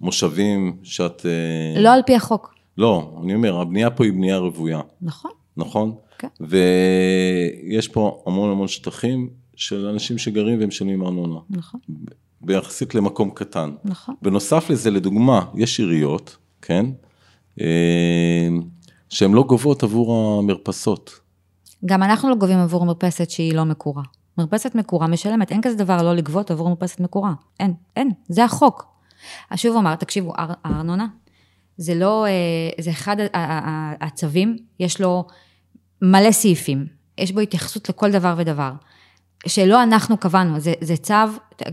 המושבים שאת... אה, לא על פי החוק, לא, אני אומר, הבנייה פה היא בנייה רוויה, נכון? נכון? כן. ויש פה המון המון שטחים של אנשים שגרים והם משלמים ארנונה, נכון, ביחסית למקום קטן. נכון. בנוסף לזה, לדוגמה, יש עיריות, כן? אה, שהן לא גובות עבור המרפסות. גם אנחנו לא גובים עבור מרפסת שהיא לא מקורה. מרפסת מקורה משלמת, אין כזה דבר לא לגבות עבור מרפסת מקורה. אין, אין, זה החוק. אז שוב אומר, תקשיבו, האר- הארנונה, זה לא, אה, זה אחד הצווים, יש לו מלא סעיפים, יש בו התייחסות לכל דבר ודבר, שלא אנחנו קבענו, זה, זה צו,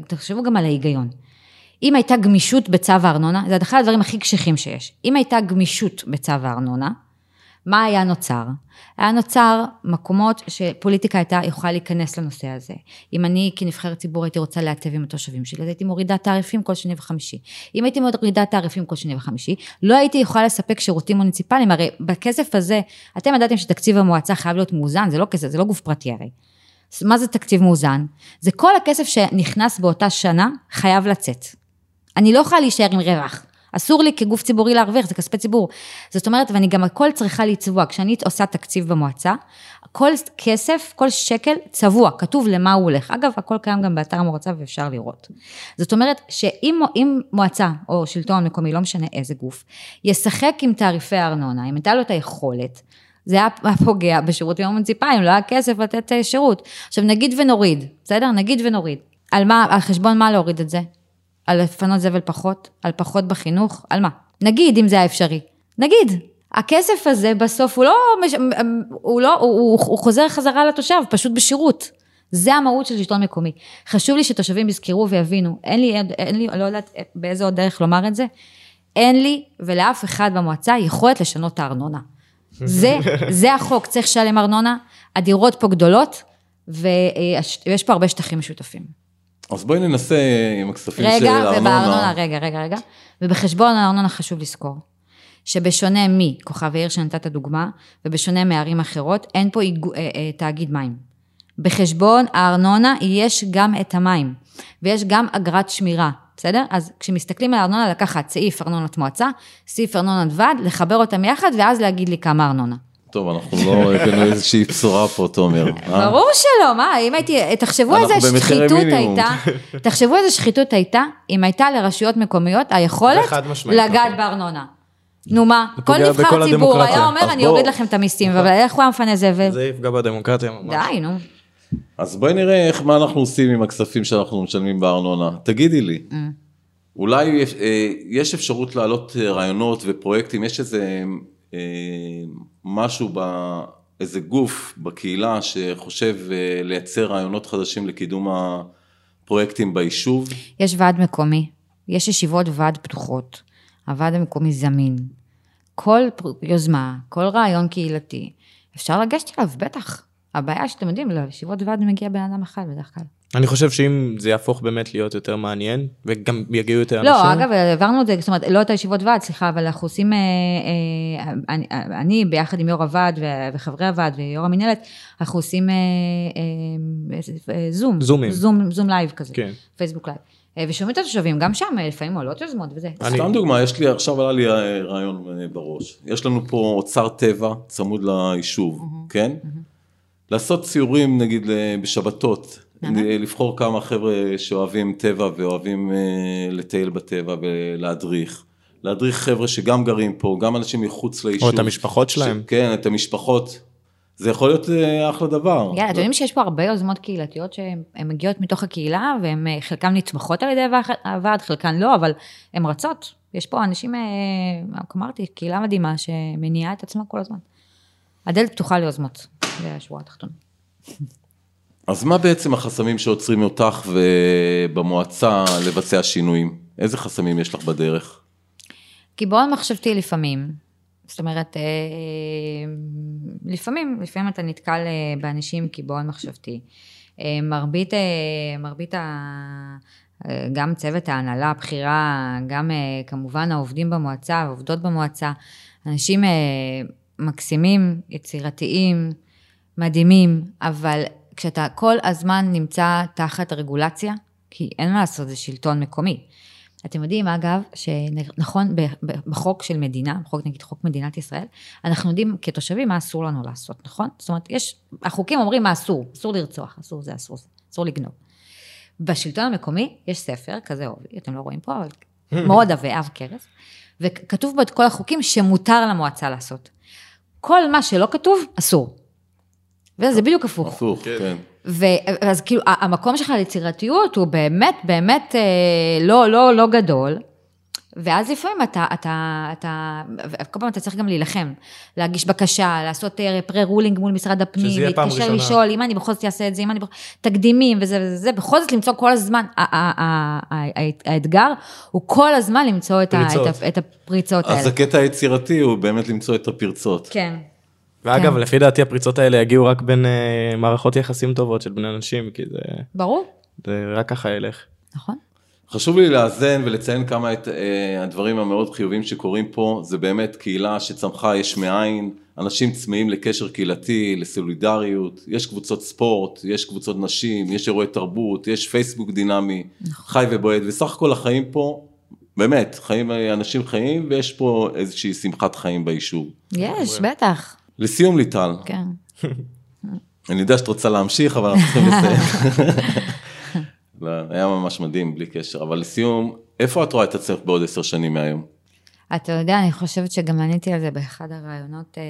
תחשבו גם על ההיגיון. אם הייתה גמישות בצו הארנונה, זה אחד הדברים הכי קשיחים שיש. אם הייתה גמישות בצו הארנונה, מה היה נוצר? היה נוצר מקומות שפוליטיקה הייתה יכולה להיכנס לנושא הזה. אם אני כנבחרת ציבור הייתי רוצה להיטיב עם התושבים שלי, אז הייתי מורידה תעריפים כל שני וחמישי. אם הייתי מורידה תעריפים כל שני וחמישי, לא הייתי יכולה לספק שירותים מוניציפליים, הרי בכסף הזה, אתם ידעתם שתקציב המועצה חייב להיות מאוזן, זה לא כסף, זה לא גוף פרטי הרי. מה זה תקציב מאוזן? זה כל הכסף שנכנס באותה שנה חייב לצאת. אני לא יכולה להישאר עם רווח. אסור לי כגוף ציבורי להרוויח, זה כספי ציבור. זאת אומרת, ואני גם הכל צריכה לצבוע. כשאני עושה תקציב במועצה, כל כסף, כל שקל צבוע, כתוב למה הוא הולך. אגב, הכל קיים גם באתר המועצה ואפשר לראות. זאת אומרת, שאם אם מועצה או שלטון מקומי, לא משנה איזה גוף, ישחק עם תעריפי הארנונה, אם הייתה לו את היכולת, זה היה פוגע בשירותים המוניציפליים, לא היה כסף לתת אה, שירות. עכשיו נגיד ונוריד, בסדר? נגיד ונוריד. על מה, על חשבון מה להוריד את זה? על לפנות זבל פחות? על פחות בחינוך? על מה? נגיד, אם זה היה אפשרי. נגיד. הכסף הזה בסוף הוא לא, מש- הוא לא, הוא, הוא, הוא חוזר חזרה לתושב, פשוט בשירות. זה המהות של שלטון מקומי. חשוב לי שתושבים יזכרו ויבינו, אין לי, אין לי, לא יודעת באיזה עוד דרך לומר את זה, אין לי ולאף אחד במועצה יכולת לשנות את הארנונה. זה, זה החוק, צריך לשלם ארנונה, הדירות פה גדולות, ויש פה הרבה שטחים משותפים. אז בואי ננסה עם הכספים של רגע, הארנונה. ובארנונה, רגע, רגע, רגע. ובחשבון הארנונה חשוב לזכור, שבשונה מכוכב העיר שנתת דוגמה, ובשונה מערים אחרות, אין פה איגו, אה, אה, תאגיד מים. בחשבון הארנונה יש גם את המים, ויש גם אגרת שמירה, בסדר? אז כשמסתכלים על הארנונה, לקחת סעיף ארנונת מועצה, סעיף ארנונת ועד, לחבר אותם יחד, ואז להגיד לי כמה ארנונה. טוב, אנחנו לא הבאנו איזושהי בשורה פה, תומר. אה? ברור שלא, מה, אם הייתי, תחשבו איזה שחיתות. הייתה, תחשבו איזה שחיתות הייתה, אם הייתה לרשויות מקומיות היכולת לגעת נכון. בארנונה. נו מה, כל נבחר ציבור. היה אומר, אני אוריד לכם את המיסים, אבל איך הוא היה מפנה זבל? זה יפגע בדמוקרטיה ממש. די, נו. אז בואי נראה איך, מה אנחנו עושים עם הכספים שאנחנו משלמים בארנונה. תגידי לי, Mm. אולי יש, אה, יש אפשרות להעלות אה, רעיונות ופרויקטים, יש איזה אה, משהו, ב, איזה גוף בקהילה שחושב אה, לייצר רעיונות חדשים לקידום הפרויקטים ביישוב? יש ועד מקומי, יש ישיבות ועד פתוחות, הוועד המקומי זמין. כל יוזמה, כל רעיון קהילתי, אפשר לגשת אליו, בטח. הבעיה שאתם יודעים, לישיבות ועד מגיע בן אדם אחד בדרך כלל. אני חושב שאם זה יהפוך באמת להיות יותר מעניין, וגם יגיעו יותר אנשים. לא, אגב, העברנו את זה, זאת אומרת, לא את הישיבות ועד, סליחה, אבל אנחנו עושים, אה, אה, אני, אני ביחד עם יו"ר הוועד וחברי הוועד ויו"ר המינהלת, אנחנו עושים אה, אה, אה, זום. זומים. זום, זום live כזה. כן. פייסבוק live. אה, ושומעים את התושבים, גם שם לפעמים עולות יוזמות וזה. אני- סתם דוגמה, יש לי, עכשיו עלה לי רעיון בראש. יש לנו פה אוצר טבע צמוד ליישוב, כן? לעשות ציורים נגיד בשבתות, לבחור כמה חבר'ה שאוהבים טבע ואוהבים אה, לטייל בטבע ולהדריך. להדריך חבר'ה שגם גרים פה, גם אנשים מחוץ ליישוב. או את המשפחות שלהם. ש- כן, את המשפחות. זה יכול להיות אה, אחלה דבר. יאללה, אתם יודעים שיש פה הרבה יוזמות קהילתיות שהן הן מגיעות מתוך הקהילה, והן אה, חלקן נתמכות על ידי הוועד- חלקן לא, אבל הן רצות. יש פה אנשים, אה, כמו אמרתי, קהילה מדהימה שמניעה את עצמה כל הזמן. הדלת פתוחה ליוזמות, זה השורה התחתונה. אז מה בעצם החסמים שעוצרים אותך ובמועצה לבצע שינויים? איזה חסמים יש לך בדרך? קיבעון מחשבתי לפעמים. זאת אומרת, אה, לפעמים, לפעמים אתה נתקל אה, באנשים עם קיבעון מחשבתי. אה, מרבית, אה, מרבית ה... אה, גם צוות ההנהלה, הבכירה, גם אה, כמובן העובדים במועצה, העובדות במועצה, אנשים אה, מקסימים, יצירתיים, מדהימים, אבל כשאתה כל הזמן נמצא תחת רגולציה, כי אין מה לעשות, זה שלטון מקומי. אתם יודעים, אגב, שנכון, בחוק של מדינה, בחוק, נגיד חוק מדינת ישראל, אנחנו יודעים כתושבים מה אסור לנו לעשות, נכון? זאת אומרת, יש, החוקים אומרים מה אסור, אסור לרצוח, אסור זה, אסור זה, אסור לגנוב. בשלטון המקומי יש ספר, כזה עובי, אתם לא רואים פה, אבל מאוד עבה, עב כרס, וכתוב בו את כל החוקים שמותר למועצה לעשות. כל מה שלא כתוב, אסור. וזה בדיוק הפוך. הפוך, כן. ואז כאילו, המקום שלך ליצירתיות הוא באמת, באמת אה, לא, לא, לא גדול. ואז לפעמים אתה, אתה, אתה, כל פעם אתה צריך גם להילחם, להגיש בקשה, לעשות פרה-רולינג מול משרד הפנים, להתקשר. לשאול, אם אני בכל זאת אעשה את זה, אם אני בכל... תקדימים וזה וזה, וזה, בכל זאת למצוא כל הזמן, האתגר הוא כל הזמן למצוא את הפריצות האלה. אז הקטע היצירתי הוא באמת למצוא את הפרצות. כן. ואגב, כן. לפי דעתי הפריצות האלה יגיעו רק בין אה, מערכות יחסים טובות של בני אנשים, כי זה, ברור, זה רק ככה ילך. נכון. חשוב לי לאזן ולציין כמה את אה, הדברים המאוד חיוביים שקורים פה, זה באמת קהילה שצמחה יש מאין, אנשים צמאים לקשר קהילתי, לסולידריות, יש קבוצות ספורט, יש קבוצות נשים, יש אירועי תרבות, יש פייסבוק דינמי, חי ובועט, וסך הכל החיים פה, באמת, חיים, אנשים חיים, ויש פה איזושהי שמחת חיים ביישוב. יש, בטח, לסיום ליטל, כן. אני יודע שאת רוצה להמשיך, אבל אנחנו צריכים לסיים. לא, היה ממש מדהים, בלי קשר. אבל לסיום, איפה את רואה את עצמך בעוד עשר שנים מהיום? אתה יודע, אני חושבת שגם עניתי על זה באחד הראיונות, אה,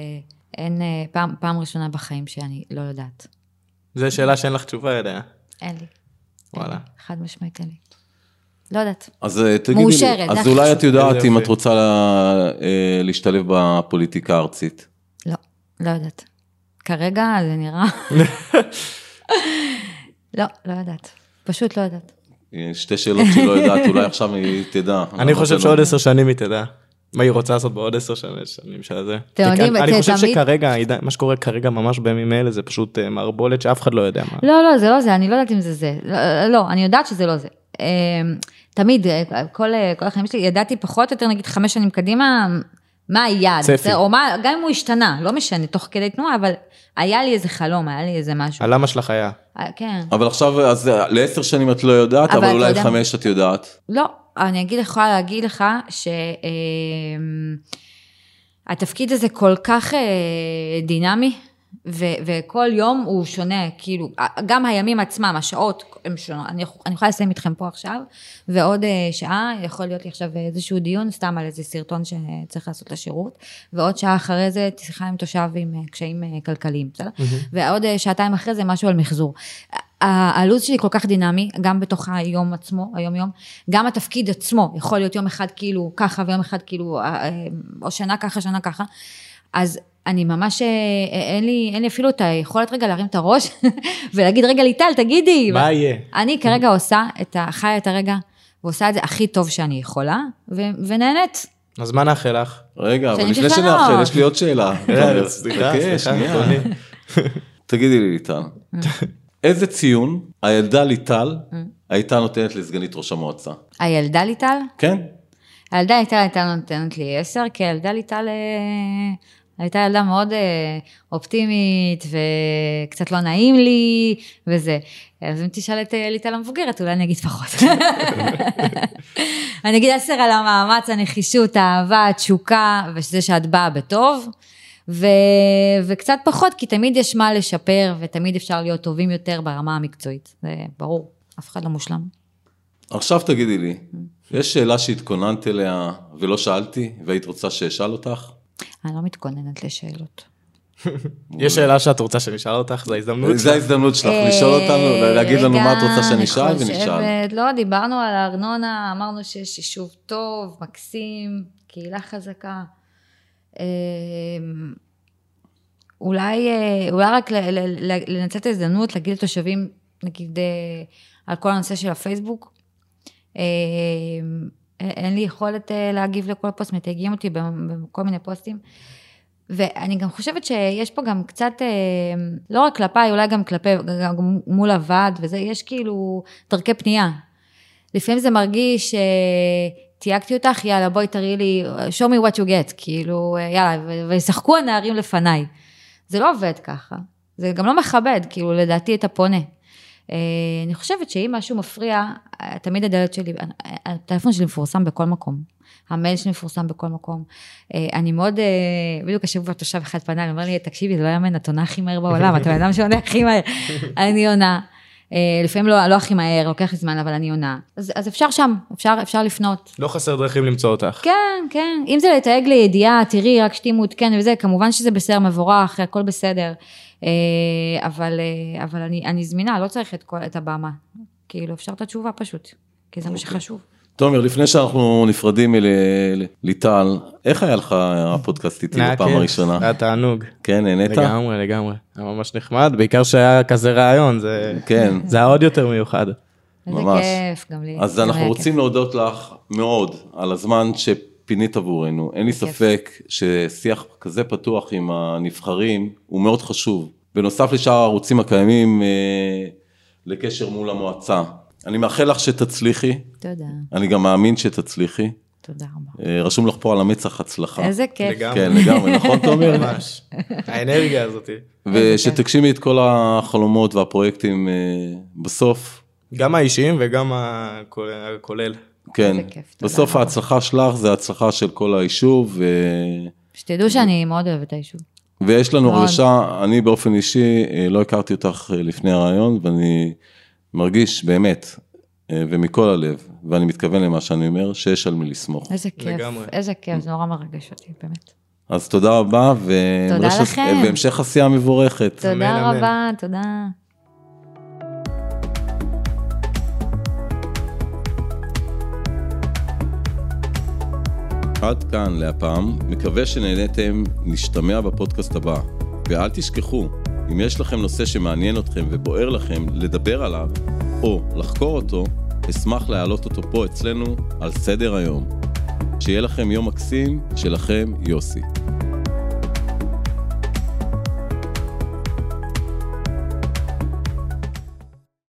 אין, אה, פעם, פעם ראשונה בחיים שאני לא יודעת. זו שאלה שאין לך תשובה אליה. אין לי. וואלה. אין לי, חד משמעית אין לי. לא יודעת. אז אה, תגידי מאושרת, לי, אז אולי חשוב. את יודעת אם יופי. את רוצה לה- אה, להשתלב בפוליטיקה הארצית. לא, יודעת. כרגע זה נראה... לא, לא יודעת. פשוט לא יודעת. שתי שאלות שהיא לא יודעת, אולי עכשיו היא תדע. אני חושב שעוד. עשר שנים היא תדע. מה היא רוצה לעשות בעוד עשר שנים של זה. אתם יודעים, אני חושב שכרגע, מה שקורה כרגע ממש בימים אלה זה פשוט אה, מערבולת שאף אחד לא יודע מה. לא, לא, זה לא זה, אני לא יודעת אם זה זה. לא, לא, אני יודעת שזה לא זה. אה, תמיד, כל, אה, כל החיים שלי, ידעתי פחות או יותר, נגיד חמש שנים קדימה, מה היעד. צפי. זה- או מה, גם אם הוא השתנה, לא משנה, תוך כדי תנועה, אבל היה לי איזה חלום, היה לי איזה משהו. הלמה שלך היה. אה, כן. אבל עכשיו, אז אה, לעשר שנים את לא יודעת, אבל אבל אתה אולי יודע- לחמש את יודעת. לא, אני אגיד, יכולה להגיד לך שהתפקיד הזה כל כך אה, דינמי, ו- וכל יום הוא שונה, כאילו, גם הימים עצמם, השעות הם שונות. אני, אני יכולה לסיים איתכם פה עכשיו, ועוד אה, שעה יכול להיות לי עכשיו איזשהו דיון, סתם על איזה סרטון שצריך לעשות לשירות, ועוד שעה אחרי זה שיחה עם תושב עם אה, קשיים אה, כלכליים, בסדר? ועוד אה, שעתיים אחרי זה משהו על מחזור. הלו"ז שלי כל כך דינמי, גם בתוך היום עצמו, היום יום, גם התפקיד עצמו, יכול להיות יום אחד כאילו ככה ויום אחד כאילו, או שנה ככה, שנה ככה. אז אני ממש, אה, אין לי, אין לי אפילו את היכולת רגע להרים את הראש ולהגיד, רגע ליטל, תגידי. מה יהיה? אני כרגע עושה את ה... חיה את הרגע, ועושה את זה הכי טוב שאני יכולה, ו- ונהנית. אז מה נאחל לך? רגע, אבל לפני שנאחל. יש לי עוד שאלה. אה, סליחה, סליחה. תגידי לי ליטל, איזה ציון הילדה ליטל הייתה נותנת לסגנית ראש המועצה? הילדה ליטל? כן? הילדה ליטל הייתה נותנת לי עשר, כי הילדה ליטל אה, הייתה ילדה מאוד אה, אופטימית וקצת לא נעים לי וזה. אז אם תשאל את אה, ליטל המבוגרת, אולי אני אגיד פחות. אני אגיד עשר על המאמץ, הנחישות, האהבה, התשוקה, וזה שאת באה בטוב. ו... וקצת פחות, כי תמיד יש מה לשפר, ותמיד אפשר להיות טובים יותר ברמה המקצועית. זה ברור, אף אחד לא מושלם. עכשיו תגידי לי, יש שאלה שהתכוננת אליה ולא שאלתי, והיית רוצה שאשאל אותך? אני לא מתכוננת לשאלות. יש שאלה שאת רוצה שנשאל אותך, זו ההזדמנות. זו ההזדמנות שלך לשאול אותנו, להגיד לנו מה את רוצה שנשאל ונשאל. חושבת, לא, דיברנו על הארנונה, אמרנו שיש יישוב טוב, מקסים, קהילה חזקה. אה, אולי, אה, אולי רק לנצל את ההזדמנות להגיד לתושבים, נגיד, אה, על כל הנושא של הפייסבוק. אה, אין לי יכולת אה, להגיב לכל פוסט, מתייגים אותי בכל מיני פוסטים. ואני גם חושבת שיש פה גם קצת, אה, לא רק כלפיי, אולי גם כלפי, גם מול הוועד וזה, יש כאילו דרכי פנייה. לפעמים זה מרגיש, תייגתי אותך, יאללה, בואי תראי לי, show me what you get, כאילו, יאללה, וישחקו הנערים לפניי. זה לא עובד ככה. זה גם לא מכבד, כאילו, לדעתי, את הפונה. אה, אני חושבת שאם משהו מפריע, אה, תמיד הדלת שלי, אה, הטלפון שלי מפורסם בכל מקום. המייל שלי מפורסם בכל מקום. אה, אני מאוד, אה, בדיוק השבוע תושב אחד פנה, הוא אומר לי, תקשיבי, זה לא יאמן, את עונה הכי מהר בעולם, את הבן אדם שעונה הכי מהר. אני עונה. אה, לפעמים לא, לא הכי מהר, לוקח לי זמן, אבל אני עונה. אז, אז אפשר שם, אפשר, אפשר לפנות. לא חסר דרכים למצוא אותך. כן, כן. אם זה לתייג לידיעה, תראי, רק שתהיי מעודכנת וזה, כמובן שזה בסדר, מבורך, הכל בסדר. אה, אבל, אה, אבל אני, אני זמינה, לא צריך את, כל, את הבמה. כאילו, אפשר את התשובה פשוט, כי זה מה שחשוב. תומר, לפני שאנחנו נפרדים מליטל, איך היה לך הפודקאסט איתי בפעם הראשונה? היה תענוג. כן, נהנית? לגמרי, לגמרי. היה ממש נחמד, בעיקר שהיה כזה רעיון, זה כן. זה היה עוד יותר מיוחד. איזה ממש. כיף, גם לי. אז אנחנו רוצים להודות לך מאוד על הזמן שפינית עבורנו. אין לי. ספק ששיח כזה פתוח עם הנבחרים הוא מאוד חשוב. בנוסף לשאר הערוצים הקיימים אה, לקשר מול המועצה. אני מאחל לך שתצליחי. תודה, אני גם מאמין שתצליחי. תודה רבה. אה, רשום לך פה על המצח הצלחה. איזה כיף. לגמרי. כן, לגמרי, נכון תומר? ממש. האנרגיה הזאת. ושתגשימי את כל החלומות והפרויקטים אה, בסוף. גם האישיים וגם הכולל. כן, כיף, תודה בסוף רבה. ההצלחה שלך זה הצלחה של כל היישוב. ו... שתדעו שאני מאוד אוהבת את היישוב. ויש לנו מאוד. הרגשה, אני באופן אישי אה, לא הכרתי אותך אה, לפני הרעיון, ואני מרגיש באמת, אה, ומכל הלב, ואני מתכוון למה שאני אומר, שיש על מי לסמוך. איזה כיף, לגמרי. איזה כיף, זה נורא מרגש אותי, באמת. אז תודה רבה, תודה והמשך- לכם. והמשך עשייה מבורכת. תודה אמן. רבה, תודה. עד כאן להפעם, מקווה שנהניתם, נשתמע בפודקאסט הבא. ואל תשכחו, אם יש לכם נושא שמעניין אתכם ובוער לכם לדבר עליו, או לחקור אותו, אשמח להעלות אותו פה אצלנו על סדר היום. שיהיה לכם יום מקסים, שלכם יוסי.